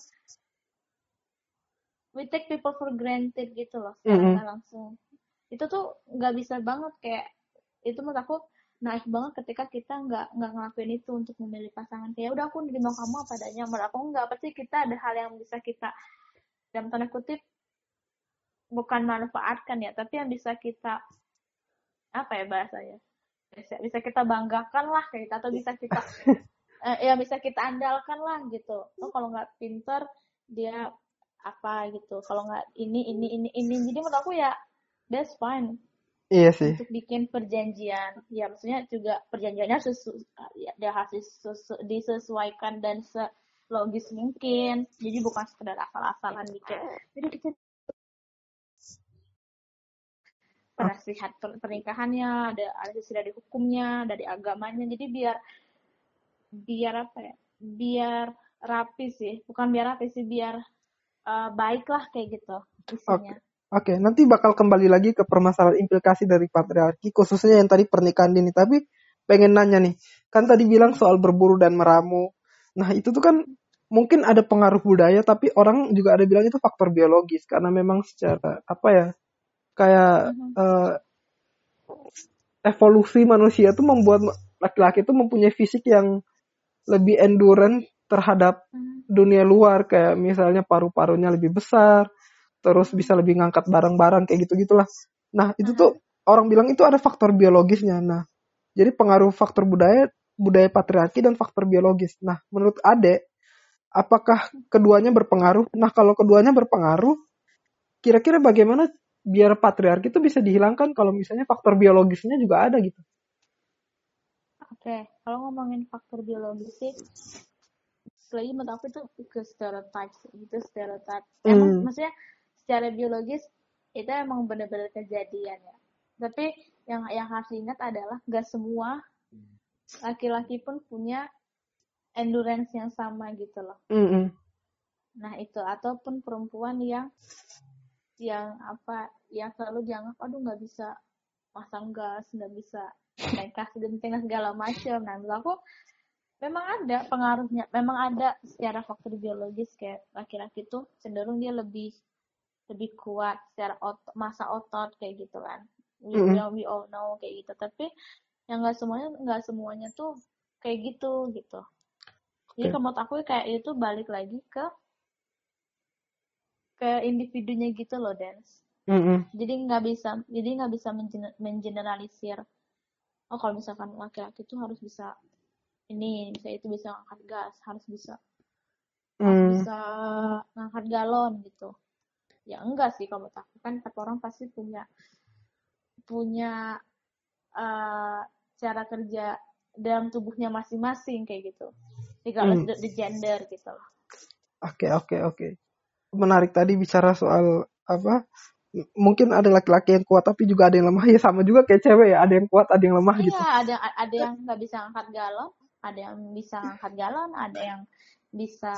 Speaker 2: we take people for granted gitu loh
Speaker 1: Mhm.
Speaker 2: nggak langsung. Itu tuh nggak bisa banget kayak itu menurut aku naif banget ketika kita nggak nggak ngelakuin itu untuk memilih pasangan. Kayak udah aku nerima kamu apa adanya. Menurut aku nggak. Pasti kita ada hal yang bisa kita dalam tanda kutip bukan manfaatkan ya tapi yang bisa kita apa ya bahasanya bisa, bisa kita banggakan lah kayak gitu atau bisa kita *laughs* eh, ya bisa kita andalkan lah gitu. Oh kalau nggak pinter dia apa gitu. Kalau nggak ini ini ini ini jadi menurut aku ya that's fine.
Speaker 1: Iya sih.
Speaker 2: untuk bikin perjanjian ya maksudnya juga perjanjiannya sesu, ya, harus disesu- disesuaikan dan selogis mungkin. Jadi bukan sekedar asal-asalan bikin jadi kita penasihat per- pernikahannya ada ada sisi dari hukumnya dari agamanya. Jadi biar biar apa ya biar rapi sih bukan biar rapi sih biar eh, baik lah kayak gitu isinya.
Speaker 1: Oke, nanti bakal kembali lagi ke permasalahan implikasi dari patriarki, khususnya yang tadi pernikahan dini. Tapi pengen nanya nih, kan tadi bilang soal berburu dan meramu. Nah itu tuh kan mungkin ada pengaruh budaya, tapi orang juga ada bilang itu faktor biologis. Karena memang secara apa ya, kayak
Speaker 2: Mhm.
Speaker 1: eh, evolusi manusia tuh membuat laki-laki itu mempunyai fisik yang lebih endurance terhadap
Speaker 2: Mhm.
Speaker 1: dunia luar. Kayak misalnya paru-parunya lebih besar terus bisa lebih ngangkat barang-barang kayak gitu gitulah nah itu tuh orang bilang itu ada faktor biologisnya. Nah jadi pengaruh faktor budaya budaya patriarki dan faktor biologis. Nah menurut Ade apakah keduanya berpengaruh? Nah kalau keduanya berpengaruh kira-kira bagaimana biar patriarki itu bisa dihilangkan kalau misalnya faktor biologisnya juga ada gitu
Speaker 2: Oke, kalau ngomongin faktor biologis sih, lagi menurut aku itu ke stereotype itu stereotype. Emang
Speaker 1: Hmm.
Speaker 2: maksudnya secara biologis itu emang benar-benar kejadian ya. Tapi yang yang harus diingat adalah gak semua laki-laki pun punya endurance yang sama gitu loh.
Speaker 1: Mm-mm.
Speaker 2: Nah itu ataupun perempuan yang yang apa yang selalu dianggap aduh nggak bisa pasang gas nggak bisa naik *laughs* kas genting segala macam. Nah menurut aku memang ada pengaruhnya memang ada secara faktor biologis kayak laki-laki tuh cenderung dia lebih lebih kuat secara otot, masa otot kayak gitu kan. We,
Speaker 1: Mm-mm.
Speaker 2: we all know kayak gitu. Tapi yang nggak semuanya nggak semuanya tuh kayak gitu gitu. Jadi menurut aku kayak itu balik lagi ke ke individunya gitu loh dance
Speaker 1: Mm-mm.
Speaker 2: jadi nggak bisa jadi nggak bisa mengener- mengeneralisir oh kalau misalkan laki-laki tuh harus bisa ini bisa itu bisa ngangkat gas harus bisa harus
Speaker 1: Mm.
Speaker 2: bisa ngangkat galon gitu ya enggak sih kalau aku kan tiap orang pasti punya punya eh, cara kerja dalam tubuhnya masing-masing kayak gitu regardless
Speaker 1: Hmm.
Speaker 2: the, the gender gitu loh
Speaker 1: Oke oke oke. Menarik tadi bicara soal apa? Mungkin ada laki-laki yang kuat tapi juga ada yang lemah *laughs* ya sama juga kayak cewek ya ada yang kuat ada yang lemah gitu.
Speaker 2: Iya, ada ada yang nggak bisa angkat galon, ada yang bisa angkat galon, ada yang bisa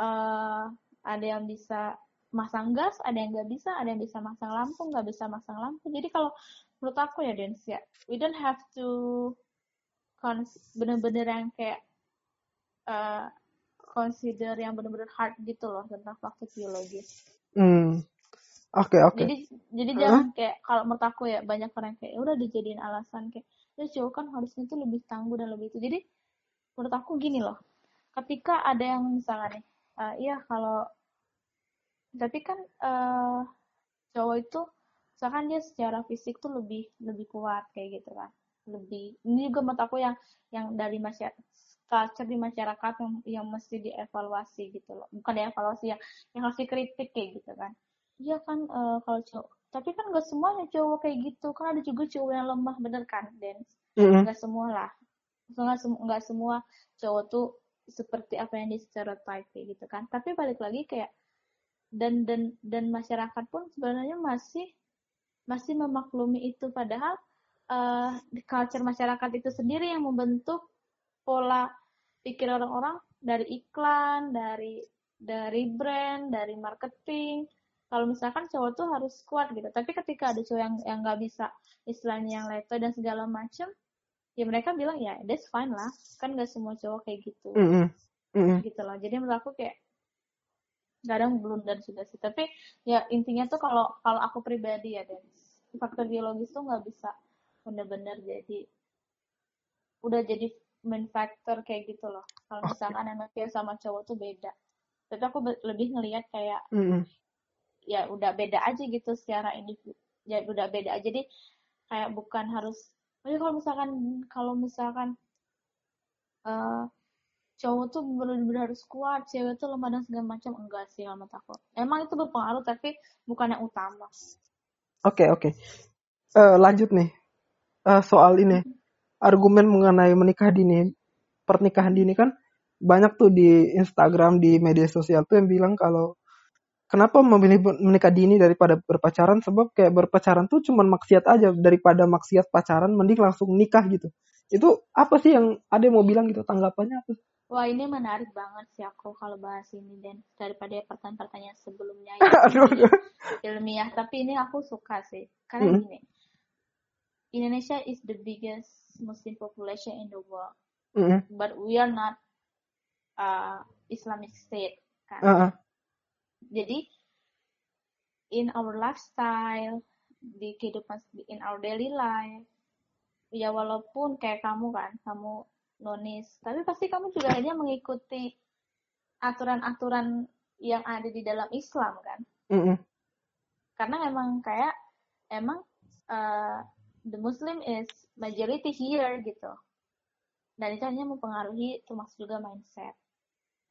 Speaker 2: eh ada yang bisa masang gas, ada yang nggak bisa, ada yang bisa masang lampu, nggak bisa masang lampu. Jadi kalau menurut aku ya Dens ya, we don't have to bener-bener yang kayak eh consider yang bener-bener hard gitu loh tentang faktor biologis.
Speaker 1: Hmm. Oke oke.
Speaker 2: Jadi jadi
Speaker 1: Hah?
Speaker 2: jangan kayak kalau menurut aku ya banyak orang kayak "Ya udah dijadiin alasan kayak ya cowok kan harusnya tuh lebih tangguh dan lebih itu. Jadi menurut aku gini loh. Ketika ada yang misalnya nih, eh, iya kalau tapi kan eh cowok itu misalkan dia secara fisik tuh lebih lebih kuat kayak gitu kan. Lebih ini juga menurut aku yang yang dari masyarakat culture di masyarakat yang yang mesti dievaluasi gitu loh. Bukan dievaluasi ya, yang harus dikritik kayak gitu kan. Iya kan eh, kalau cowok tapi kan gak semuanya cowok kayak gitu kan ada juga cowok yang lemah bener kan Dan
Speaker 1: Mm-mm.
Speaker 2: nggak semua lah nggak sem- nggak semua cowok tuh seperti apa yang di stereotype kayak gitu kan tapi balik lagi kayak dan dan dan masyarakat pun sebenarnya masih masih memaklumi itu padahal di culture masyarakat itu sendiri yang membentuk pola pikir orang-orang dari iklan dari dari brand dari marketing. Kalau misalkan cowok tuh harus kuat gitu. Tapi ketika ada cowok yang yang nggak bisa istilahnya yang leto dan segala macem ya mereka bilang ya that's fine lah. Kan nggak semua cowok kayak gitu.
Speaker 1: Mm-mm. Mm-mm.
Speaker 2: gitu loh. Jadi menurut aku kayak kadang belum dan sudah sih. Tapi ya intinya tuh kalau kalau aku pribadi ya dan faktor biologis tuh nggak bisa bener-bener jadi udah jadi main factor kayak gitu loh kalau
Speaker 1: Oke.
Speaker 2: misalkan anak cewek sama cowok tuh beda tapi aku lebih ngelihat kayak
Speaker 1: Mm-mm.
Speaker 2: ya udah beda aja gitu secara individu ya udah beda aja jadi kayak bukan harus ya kalau misalkan kalau misalkan eh cowok tuh benar-benar harus kuat cewek tuh lemah dan segala macam enggak sih kalau menurut aku emang itu berpengaruh tapi bukan yang utama
Speaker 1: Oke, oke. Eh, lanjut nih. Eh, soal ini. Argumen mengenai menikah dini. Pernikahan dini kan banyak tuh di Instagram, di media sosial tuh yang bilang kalau kenapa memilih menikah dini daripada berpacaran sebab kayak berpacaran tuh cuman maksiat aja daripada maksiat pacaran mending langsung nikah gitu. Itu apa sih yang ada yang mau bilang gitu tanggapannya apa?
Speaker 2: wah ini menarik banget sih aku kalau bahas ini dan daripada pertanyaan-pertanyaan sebelumnya *laughs*
Speaker 1: aduh,
Speaker 2: yang
Speaker 1: aduh.
Speaker 2: ilmiah tapi ini aku suka sih karena
Speaker 1: Mm.
Speaker 2: gini Indonesia is the biggest Muslim population in the world
Speaker 1: Mm-mm.
Speaker 2: but we are not uh, Islamic state kan
Speaker 1: Ah, ah.
Speaker 2: jadi in our lifestyle di kehidupan in our daily life ya walaupun kayak kamu kan kamu nonis tapi pasti kamu juga akhirnya mengikuti aturan-aturan yang ada di dalam Islam kan
Speaker 1: Mm-mm.
Speaker 2: karena memang kayak emang uh, the Muslim is majority here gitu dan itu hanya mempengaruhi termasuk juga mindset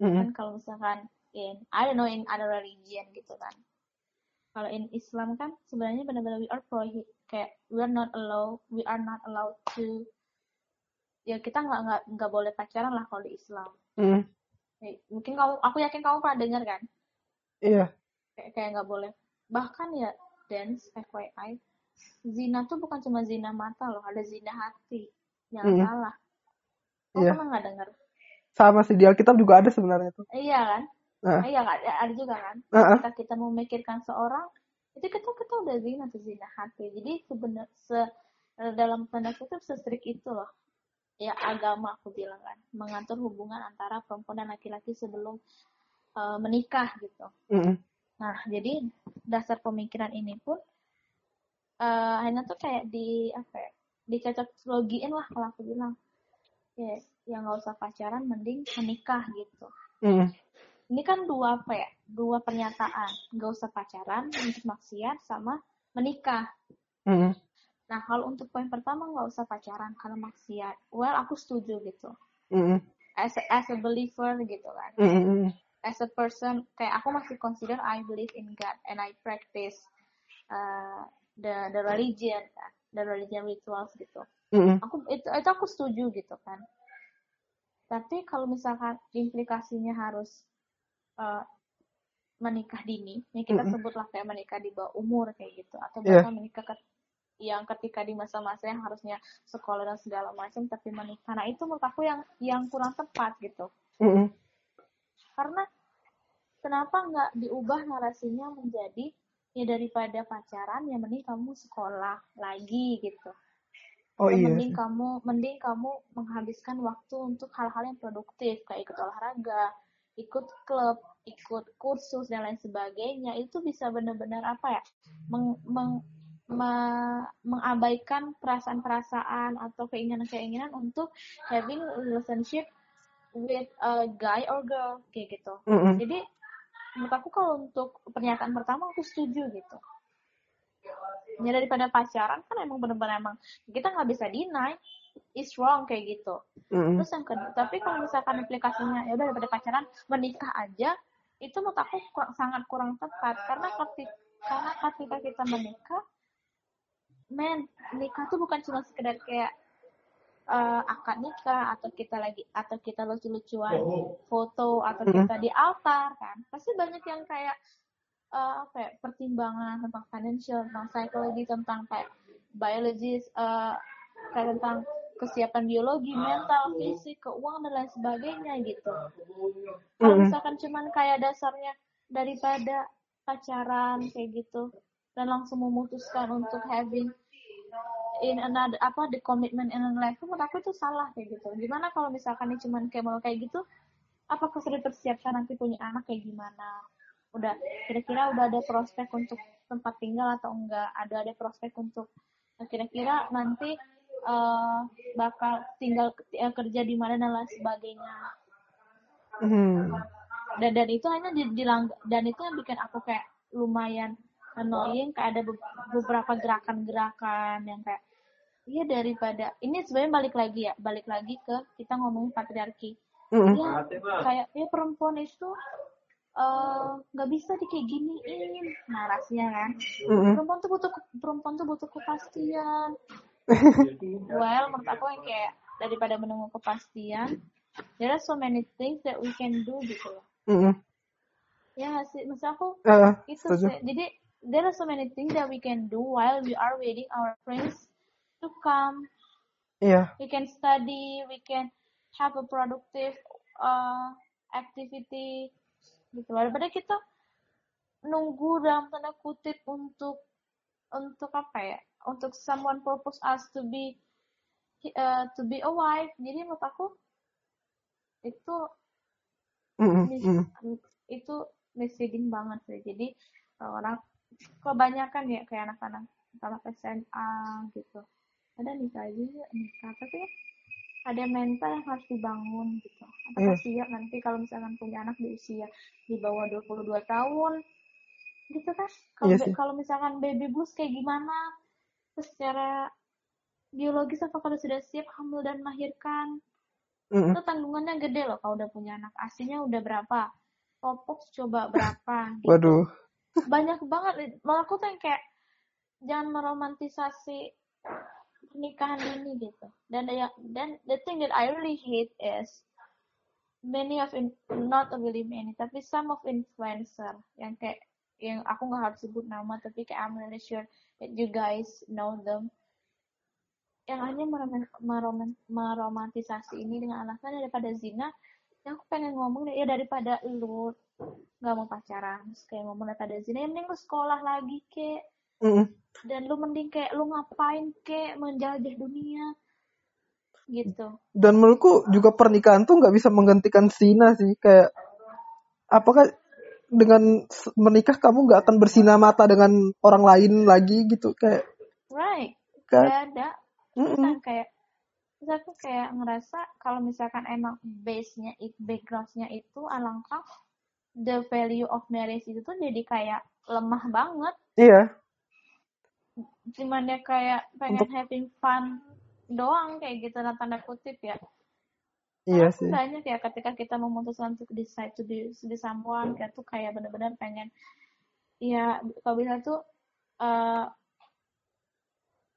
Speaker 1: Mm-mm.
Speaker 2: kan kalau misalkan in I don't know in other religion gitu kan kalau in Islam kan sebenarnya benar-benar we are prohibit kayak we are not allowed we are not allowed to ya kita nggak nggak nggak boleh pacaran lah kalau di Islam
Speaker 1: Mm.
Speaker 2: Kayak, mungkin kamu aku yakin kamu pernah dengar kan
Speaker 1: Iya.
Speaker 2: kayak kayak nggak boleh bahkan ya dance FYI zina tuh bukan cuma zina mata loh ada zina hati jangan
Speaker 1: Mm.
Speaker 2: salah kamu
Speaker 1: Iya.
Speaker 2: pernah nggak dengar
Speaker 1: Sama sih di Alkitab juga ada sebenarnya tuh.
Speaker 2: iya kan
Speaker 1: Ah.
Speaker 2: iya kan ada, ada juga kan
Speaker 1: Ah, ah.
Speaker 2: kita kita memikirkan seorang itu kita kita udah zina tuh zina hati jadi sebenar se dalam tanda kutip sestrik itu loh ya agama aku bilang kan mengatur hubungan antara perempuan dan laki-laki sebelum eh, menikah gitu
Speaker 1: Mm-mm.
Speaker 2: nah jadi dasar pemikiran ini pun eh hanya tuh kayak di apa ya dicocok logiin lah kalau aku bilang ya yang nggak usah pacaran mending menikah gitu
Speaker 1: Mm-mm.
Speaker 2: ini kan dua apa ya dua pernyataan nggak usah pacaran untuk maksiat sama menikah
Speaker 1: Mm-mm.
Speaker 2: nah kalau untuk poin pertama nggak usah pacaran karena maksiat well aku setuju gitu
Speaker 1: Mm-mm.
Speaker 2: as a, as a believer gitu kan
Speaker 1: Mm-mm.
Speaker 2: as a person kayak aku masih consider I believe in God and I practice uh, the the religion kan the religion rituals gitu
Speaker 1: Mm-mm.
Speaker 2: aku itu itu aku setuju gitu kan tapi kalau misalkan implikasinya harus uh, menikah dini yang kita
Speaker 1: Mm-mm.
Speaker 2: sebutlah kayak menikah di bawah umur kayak gitu atau
Speaker 1: Iya.
Speaker 2: bahkan menikah ke- yang ketika di masa-masa yang harusnya sekolah dan segala macam tapi menikah nah itu menurut aku yang yang kurang tepat gitu
Speaker 1: Mm-mm.
Speaker 2: karena kenapa nggak diubah narasinya menjadi ya daripada pacaran ya mending kamu sekolah lagi gitu
Speaker 1: Oh
Speaker 2: Ya,
Speaker 1: iya.
Speaker 2: mending kamu mending kamu menghabiskan waktu untuk hal-hal yang produktif kayak ikut olahraga ikut klub ikut kursus dan lain sebagainya itu bisa benar-benar apa ya meng, meng- me- mengabaikan perasaan-perasaan atau keinginan-keinginan untuk having relationship with a guy or girl kayak gitu
Speaker 1: Mm-mm.
Speaker 2: jadi menurut aku kalau untuk pernyataan pertama aku setuju gitu. Ya daripada pacaran kan emang bener-bener emang kita nggak bisa deny is wrong kayak gitu.
Speaker 1: Mm-mm.
Speaker 2: terus yang kedua tapi kalau misalkan implikasinya ya udah daripada pacaran menikah aja itu menurut aku kurang, sangat kurang tepat. Karena ketika karena ketika kita menikah men nikah tuh bukan cuma sekedar kayak eh, akad nikah atau kita lagi atau kita lucu-lucuan foto atau
Speaker 1: Mm-mm.
Speaker 2: kita di altar kan pasti banyak yang kayak eh, apa ya pertimbangan tentang financial tentang psikologi tentang kayak biologis eh, kayak tentang kesiapan biologi mental fisik keuangan dan lain sebagainya gitu kalau
Speaker 1: Mm-mm.
Speaker 2: misalkan cuman kayak dasarnya daripada pacaran kayak gitu dan langsung memutuskan untuk having in another apa the commitment in another life menurut aku itu salah kayak gitu. Gimana kalau misalkan ini cuman kayak mau kayak gitu apakah sudah dipersiapkan nanti punya anak kayak gimana? Udah kira-kira udah ada prospek untuk tempat tinggal atau enggak? Ada ada prospek untuk kira-kira nanti uh, bakal tinggal uh, kerja di mana dan lain sebagainya.
Speaker 1: Hmm.
Speaker 2: dan dan itu hanya di, di dan itu yang bikin aku kayak lumayan annoying kayak ada beberapa gerakan-gerakan yang kayak iya daripada ini sebenarnya balik lagi ya balik lagi ke kita ngomongin patriarki.
Speaker 1: Mm-mm.
Speaker 2: ya kayak ya perempuan itu eh, nggak uh, bisa di kayak giniin narasinya kan?
Speaker 1: Mm-mm.
Speaker 2: perempuan tuh butuh perempuan tuh butuh kepastian. *laughs* Well menurut aku yang kayak daripada menunggu kepastian there are so many things that we can do gitu loh.
Speaker 1: Mm-mm.
Speaker 2: ya sih? Maksud aku
Speaker 1: Eh,
Speaker 2: itu sih. Jadi there are so many things that we can do while we are waiting our friends to come.
Speaker 1: Iya.
Speaker 2: we can study we can have a productive uh, activity gitu. Daripada kita nunggu dalam tanda kutip untuk untuk apa ya? Untuk someone purpose us to be uh, to be a wife. Jadi menurut aku itu
Speaker 1: Mm.
Speaker 2: itu misleading banget sih. Jadi orang kebanyakan ya kayak anak-anak anak SMA gitu ada nikah aja nikah tapi ada mental yang harus dibangun gitu. Apakah
Speaker 1: Iya.
Speaker 2: siap nanti kalau misalkan punya anak di usia di bawah 22 tahun gitu kan? Kalau
Speaker 1: Iya
Speaker 2: be-
Speaker 1: sih.
Speaker 2: kalau misalkan baby blues kayak gimana? Terus secara biologis apakah sudah siap hamil dan melahirkan?
Speaker 1: Mm-mm.
Speaker 2: itu tanggungannya gede loh kalau udah punya anak. Asinya udah berapa? Popok coba berapa gitu.
Speaker 1: Waduh.
Speaker 2: banyak banget. Malah aku tuh yang kayak jangan meromantisasi pernikahan dini gitu. Dan ya dan the thing that I really hate is many of in, not really many tapi some of influencer yang kayak yang aku nggak harus sebut nama tapi kayak I'm really sure that you guys know them. Yang hanya meroman- meroman- meromantisasi ini dengan alasan daripada zina yang aku pengen ngomong ya daripada lu nggak mau pacaran terus kayak ngomong daripada zina yang mending lu sekolah lagi kek
Speaker 1: Mm-mm.
Speaker 2: dan lu mending kayak lu ngapain kek menjajah dunia gitu
Speaker 1: Dan menurutku juga pernikahan tuh nggak bisa menggantikan zina sih. Kayak apakah dengan menikah kamu nggak akan bersina mata dengan orang lain lagi gitu kayak
Speaker 2: right
Speaker 1: kan?
Speaker 2: gak ada
Speaker 1: Mm-mm.
Speaker 2: bukan kayak terus aku kayak ngerasa kalau misalkan emang base-nya background-nya itu alangkah the value of marriage itu tuh jadi kayak lemah banget
Speaker 1: Iya.
Speaker 2: Cuman ya kayak pengen
Speaker 1: Untuk-
Speaker 2: having fun doang kayak gitu dalam tanda kutip ya
Speaker 1: Iya sih.
Speaker 2: banyak ya ketika kita memutuskan untuk decide to be, to be someone kayak tuh kayak bener-bener pengen ya kalau bisa tuh uh,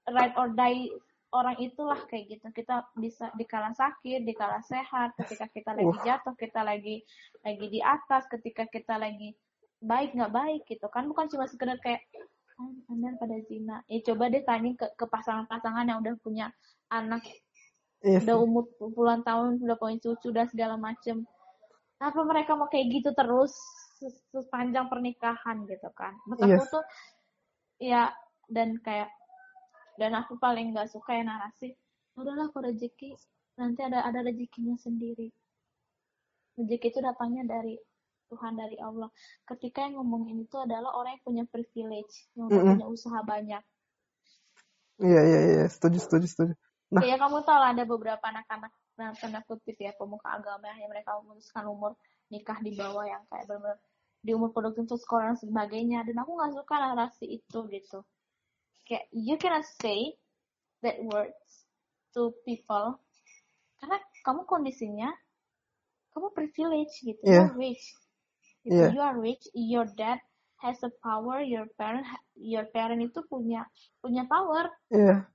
Speaker 2: ride or die orang itulah kayak gitu kita bisa dikala sakit dikala sehat ketika kita lagi
Speaker 1: Uh.
Speaker 2: jatuh kita lagi lagi di atas ketika kita lagi baik nggak baik gitu kan bukan cuma sekedar kayak "Ah, anda pada zina ya coba deh tanya ke, ke pasangan-pasangan yang udah punya anak.
Speaker 1: Iya.
Speaker 2: Udah umur puluhan tahun udah punya cucu dan segala macem. Apa mereka mau kayak gitu terus se- sepanjang pernikahan gitu kan? Menurut aku
Speaker 1: Yes.
Speaker 2: tuh ya dan kayak dan aku paling nggak suka ya narasi udahlah kalau rezeki nanti ada ada rezekinya sendiri. Rezeki itu datangnya dari Tuhan dari Allah ketika yang ngomongin itu adalah orang yang punya privilege yang udah
Speaker 1: Mm-mm.
Speaker 2: punya usaha banyak
Speaker 1: Iya iya iya. Setuju setuju setuju. Nah.
Speaker 2: Kayak kamu tahu lah ada beberapa anak-anak nah tanda kutip ya pemuka agama yang mereka memutuskan umur nikah di bawah yang kayak benar di umur produktif untuk sekolah dan sebagainya dan aku nggak suka narasi itu gitu kayak you cannot say that words to people karena kamu kondisinya kamu privilege gitu you're rich gitu.
Speaker 1: Iya.
Speaker 2: you are rich your dad has a power your parent your parent itu punya punya power
Speaker 1: Iya.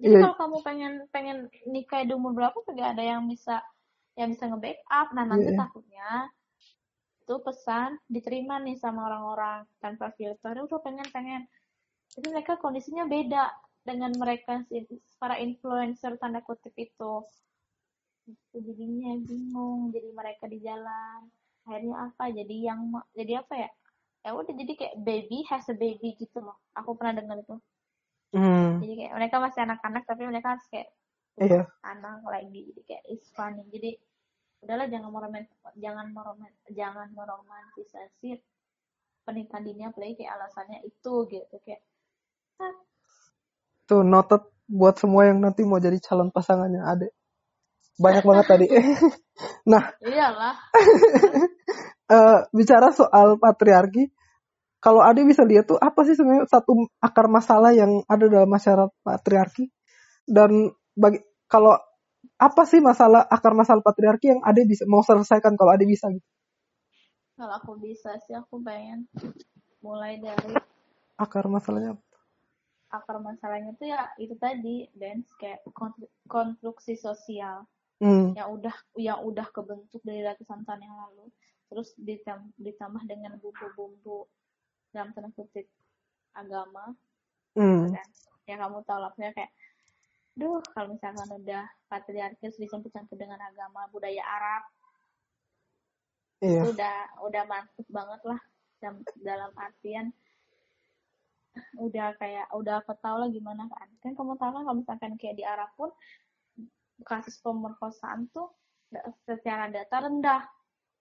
Speaker 2: jadi
Speaker 1: Iya.
Speaker 2: kalau kamu pengen pengen nikah di umur berapa juga ada yang bisa yang bisa nge-backup. Nah nanti
Speaker 1: Iya.
Speaker 2: takutnya itu pesan diterima nih sama orang-orang tanpa filter. Udah pengen pengen. Jadi mereka kondisinya beda dengan mereka para influencer tanda kutip itu. Itu jadinya bingung. Jadi mereka di jalan. Akhirnya apa? Jadi yang jadi apa ya? Ya udah jadi kayak baby has a baby gitu loh. Aku pernah dengar itu
Speaker 1: Hmm.
Speaker 2: jadi kayak mereka masih anak-anak tapi mereka harus kayak
Speaker 1: Iya.
Speaker 2: anak lagi jadi kayak it's funny jadi udahlah jangan meroman jangan meroman jangan meromantisasi pernikahan dini apalagi kayak alasannya itu gitu kayak ah,
Speaker 1: Tuh noted buat semua yang nanti mau jadi calon pasangannya Ade. Banyak banget tadi. *laughs* nah,
Speaker 2: iyalah *laughs*
Speaker 1: eh, bicara soal patriarki, kalau Ade bisa lihat tuh apa sih sebenarnya satu akar masalah yang ada dalam masyarakat patriarki? Dan bagi kalau apa sih masalah akar masalah patriarki yang Ade bisa mau selesaikan kalau Ade bisa gitu.
Speaker 2: kalau aku bisa sih aku pengen mulai dari
Speaker 1: Akar masalahnya
Speaker 2: akar masalahnya tuh ya itu tadi dance kayak konstruksi sosial.
Speaker 1: Hmm,
Speaker 2: yang udah yang udah kebentuk dari ratusan tahun yang lalu terus ditam- ditambah dengan bumbu-bumbu dalam tanda kutip agama. Kan ya kamu tahu lah kayak duh kalau misalkan udah patriarkis dicampur-campur dengan agama budaya Arab itu udah udah mantep banget lah dalam, dalam artian udah kayak udah aku tahu lah gimana kan. Kan kamu tahu kan kalau misalkan kayak di Arab pun kasus pemerkosaan tuh secara data rendah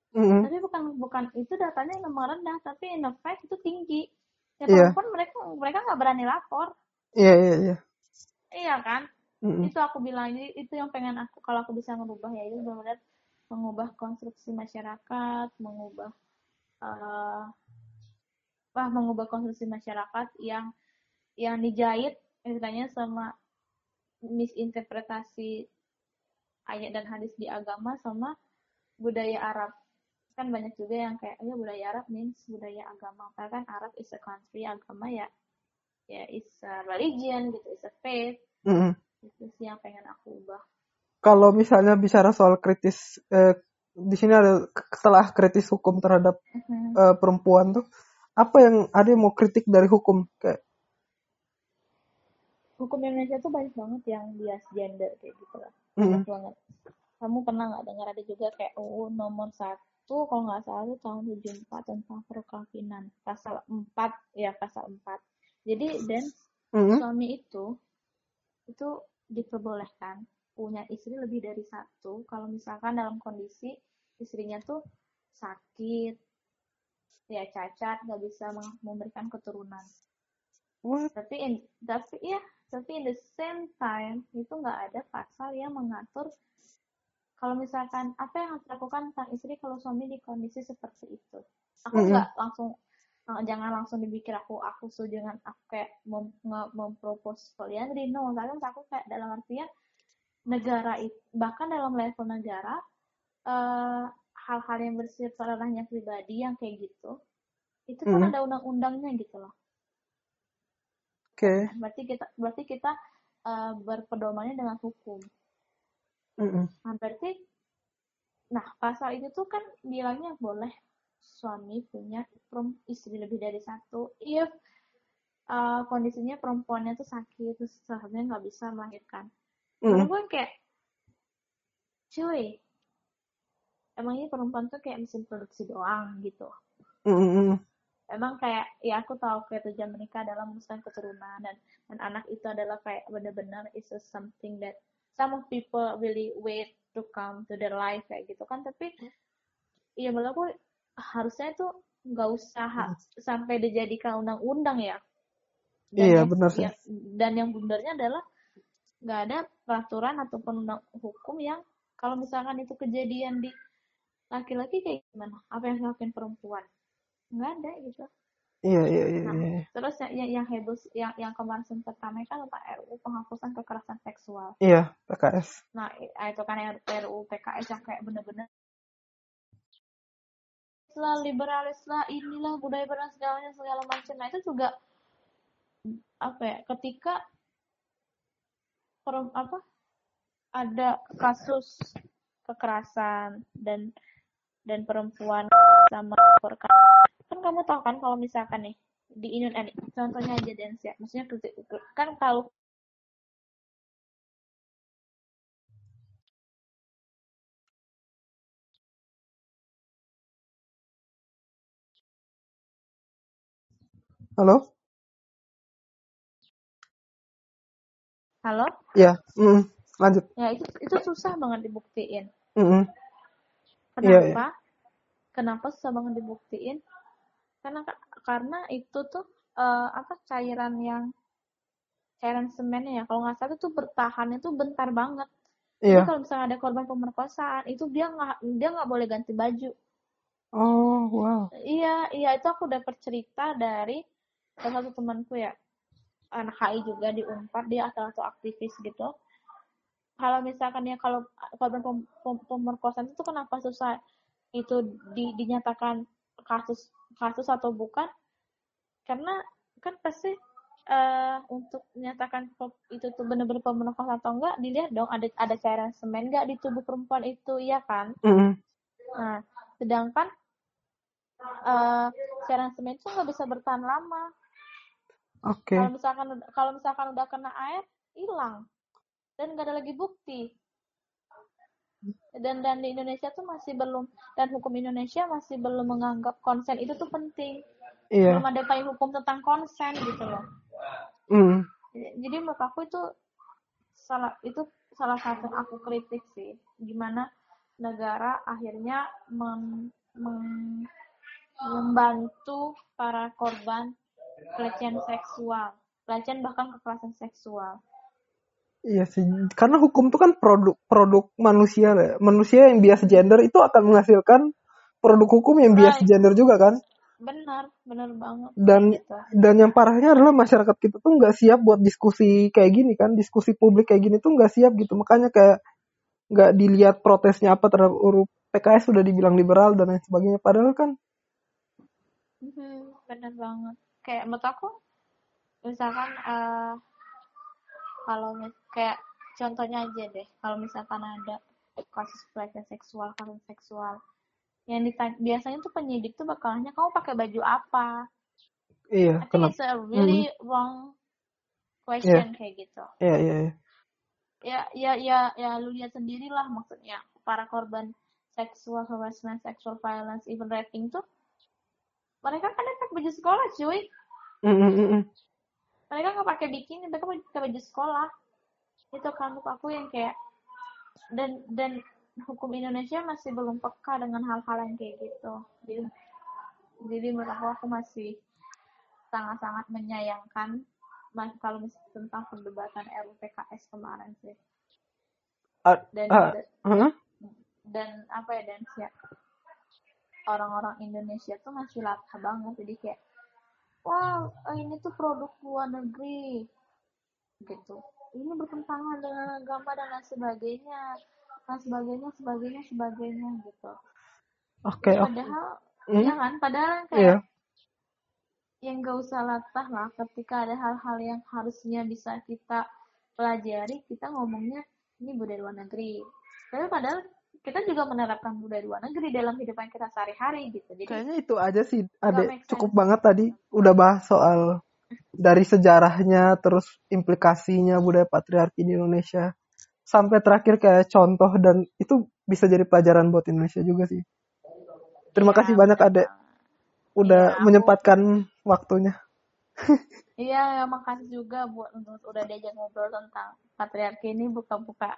Speaker 1: Hmm,
Speaker 2: tapi bukan bukan itu datanya memang rendah tapi in fact itu tinggi. Ya
Speaker 1: Iya.
Speaker 2: perempuan mereka mereka nggak berani lapor.
Speaker 1: Iya iya iya.
Speaker 2: iya kan?
Speaker 1: Hmm,
Speaker 2: itu aku bilang jadi itu yang pengen aku kalau aku bisa merubah ya itu benar-benar mengubah konstruksi masyarakat mengubah eh wah mengubah konstruksi masyarakat yang yang dijahit istilahnya sama misinterpretasi ayat dan hadis di agama sama budaya Arab kan banyak juga yang kayak ya budaya Arab means budaya agama karena kan Arab is a country agama ya ya is a religion gitu is a faith
Speaker 1: hmm.
Speaker 2: itu sih yang pengen aku ubah
Speaker 1: Kalau misalnya bicara soal kritis, eh, di sini ada setelah kritis hukum terhadap
Speaker 2: Mhm.
Speaker 1: eh, perempuan tuh, apa yang ada yang mau kritik dari hukum? Kayak,
Speaker 2: hukum Indonesia tuh banyak banget yang bias gender kayak gitu lah
Speaker 1: hmm,
Speaker 2: banyak banget kamu pernah nggak dengar ada juga kayak UU nomor satu kalau nggak salah itu tahun 74 tentang perkawinan. Pasal 4 ya pasal 4 jadi dan
Speaker 1: hmm,
Speaker 2: suami itu itu diperbolehkan punya istri lebih dari satu. Kalau misalkan dalam kondisi istrinya tuh sakit ya cacat nggak bisa memberikan keturunan.
Speaker 1: What?
Speaker 2: tapi in, tapi ya tapi in the same time itu nggak ada pasal yang mengatur kalau misalkan apa yang harus dilakukan sang istri kalau suami di kondisi seperti itu? Aku nggak langsung eh, jangan langsung dipikir aku aku setuju dengan aku kayak mem, nge- mempropose poliandri no tapi aku kayak dalam artian negara itu bahkan dalam level negara eh, hal-hal yang bersifat ranahnya pribadi yang kayak gitu itu kan
Speaker 1: Mm.
Speaker 2: ada undang-undangnya gitu loh.
Speaker 1: Oke.
Speaker 2: berarti kita berarti kita eh, berpedomannya dengan hukum
Speaker 1: Hmm,
Speaker 2: nah berarti nah pasal itu tuh kan bilangnya boleh suami punya istri lebih dari satu. If eh, kondisinya perempuannya tuh sakit terus seharusnya nggak bisa melahirkan.
Speaker 1: Hmm,
Speaker 2: menurut gue kayak cuy emang ini perempuan tuh kayak mesin produksi doang gitu.
Speaker 1: Hmm, hmm,
Speaker 2: emang kayak ya aku tahu kayak tujuan menikah adalah memusnahkan keturunan dan dan anak itu adalah kayak benar-benar is a something that some of people really wait to come to their life kayak gitu kan. Tapi ya menurut aku harusnya itu nggak usah ha- sampai dijadikan undang-undang ya. Dan
Speaker 1: Iya,
Speaker 2: yang,
Speaker 1: benar sih.
Speaker 2: yang- dan yang benernya adalah nggak ada peraturan ataupun undang hukum yang kalau misalkan itu kejadian di laki-laki kayak gimana? Apa yang dilakukan perempuan? Nggak ada gitu
Speaker 1: Iya, iya, iya,
Speaker 2: Nah,
Speaker 1: iya.
Speaker 2: terus yang yang yang heboh yang yang kemarin sempat ramai kan tentang RUU penghapusan kekerasan seksual.
Speaker 1: Iya, PKS.
Speaker 2: Nah, ah, itu kan RUU PKS yang kayak bener-bener lah liberalis lah inilah budaya barat segalanya segala macam. Nah, itu juga apa ya? Ketika per, apa ada kasus kekerasan dan dan perempuan sama perkara kan kamu tahu kan kalau misalkan nih di Indonesia nih contohnya aja dance ya maksudnya kan kalau
Speaker 1: Halo?
Speaker 2: halo?
Speaker 1: Iya, hmm, lanjut.
Speaker 2: ya itu itu susah banget dibuktiin.
Speaker 1: Hmm, Iya,
Speaker 2: kenapa? Kenapa susah banget dibuktiin karena karena itu tuh uh, apa cairan yang cairan semennya ya. Kalau nggak salah itu bertahan itu bentar banget.
Speaker 1: Iya.
Speaker 2: jadi kalau misalnya ada korban pemerkosaan itu dia nggak dia nggak boleh ganti baju.
Speaker 1: Oh wow.
Speaker 2: Iya iya itu aku dapat cerita dari salah satu temanku ya. Anak HI juga di Unpad dia salah satu aktivis gitu. Kalau misalkan ya kalau korban pem, pem, pemerkosaan itu kenapa susah? Itu di, dinyatakan kasus kasus atau bukan karena kan pasti uh, untuk menyatakan itu tuh benar-benar pemerkosaan atau enggak dilihat dong ada ada cairan semen enggak di tubuh perempuan itu iya kan
Speaker 1: mm -hmm.
Speaker 2: nah sedangkan uh, cairan semen itu nggak bisa bertahan lama
Speaker 1: oke okay.
Speaker 2: kalau misalkan kalau misalkan udah kena air hilang dan nggak ada lagi bukti dan dan di Indonesia tuh masih belum dan hukum Indonesia masih belum menganggap konsen. Itu tuh penting.
Speaker 1: Iya.
Speaker 2: belum ada payung hukum tentang konsen gitu loh.
Speaker 1: Mm.
Speaker 2: jadi menurut aku itu salah itu salah satu aku kritik sih. Gimana negara akhirnya mem, mem, membantu para korban pelecehan seksual. Pelecehan bahkan kekerasan seksual
Speaker 1: Iya sih, karena hukum itu kan produk produk manusia ya. Manusia yang bias gender itu akan menghasilkan produk hukum yang bias
Speaker 2: Right.
Speaker 1: gender juga kan.
Speaker 2: benar benar banget
Speaker 1: Dan
Speaker 2: gitu.
Speaker 1: dan yang parahnya adalah masyarakat kita tuh nggak siap buat diskusi kayak gini kan, diskusi publik kayak gini tuh nggak siap gitu. Makanya kayak nggak dilihat protesnya apa terhadap URU PKS sudah dibilang liberal dan lain sebagainya. Padahal kan
Speaker 2: Mhm, benar banget kayak menurut aku misalkan eh kalau kayak contohnya aja deh kalau misalkan ada kasus pelecehan seksual kasus seksual yang ditanya biasanya tuh penyidik tuh bakalnya kamu pakai baju apa
Speaker 1: iya,
Speaker 2: I think
Speaker 1: kenapa?
Speaker 2: it's a really wrong question kayak gitu
Speaker 1: Iya, iya, iya.
Speaker 2: ya ya ya ya lu lihat sendiri lah maksudnya para korban seksual harassment sexual violence even raping tuh mereka kan pakai baju sekolah cuy
Speaker 1: Mm, mm, mm, mm.
Speaker 2: Mereka nggak pakai bikini mereka pakai baju sekolah. Itu kan menurut aku yang kayak dan dan hukum Indonesia masih belum peka dengan hal-hal yang kayak gitu. Jadi jadi menurut aku aku masih sangat-sangat menyayangkan mas- kalau misalnya tentang perdebatan RUU PKS kemarin sih.
Speaker 1: Ah,
Speaker 2: dan
Speaker 1: ah, huh?
Speaker 2: dan apa ya dan siap. Orang-orang Indonesia tuh masih latah banget jadi kayak wah eh, ini tuh produk luar negeri gitu ini bertentangan dengan agama dan lain sebagainya dan sebagainya sebagainya sebagainya gitu
Speaker 1: Oke, oke.
Speaker 2: padahal
Speaker 1: Hmm?
Speaker 2: ya kan padahal
Speaker 1: Iya.
Speaker 2: kayak yang gak usah latah lah ketika ada hal-hal yang harusnya bisa kita pelajari kita ngomongnya ini budaya luar negeri tapi padahal kita juga menerapkan budaya luar negeri dalam kehidupan kita sehari-hari gitu jadi
Speaker 1: Kayaknya itu aja sih, Ade. Cukup banget tadi udah bahas soal dari sejarahnya, terus implikasinya budaya patriarki di Indonesia, sampai terakhir kayak contoh dan itu bisa jadi pelajaran buat Indonesia juga sih. Terima
Speaker 2: Iya,
Speaker 1: kasih banyak
Speaker 2: bener
Speaker 1: Ade, udah
Speaker 2: Iya, aku-
Speaker 1: menyempatkan waktunya.
Speaker 2: Iya, makasih juga buat untuk udah diajak ngobrol tentang patriarki ini buka-buka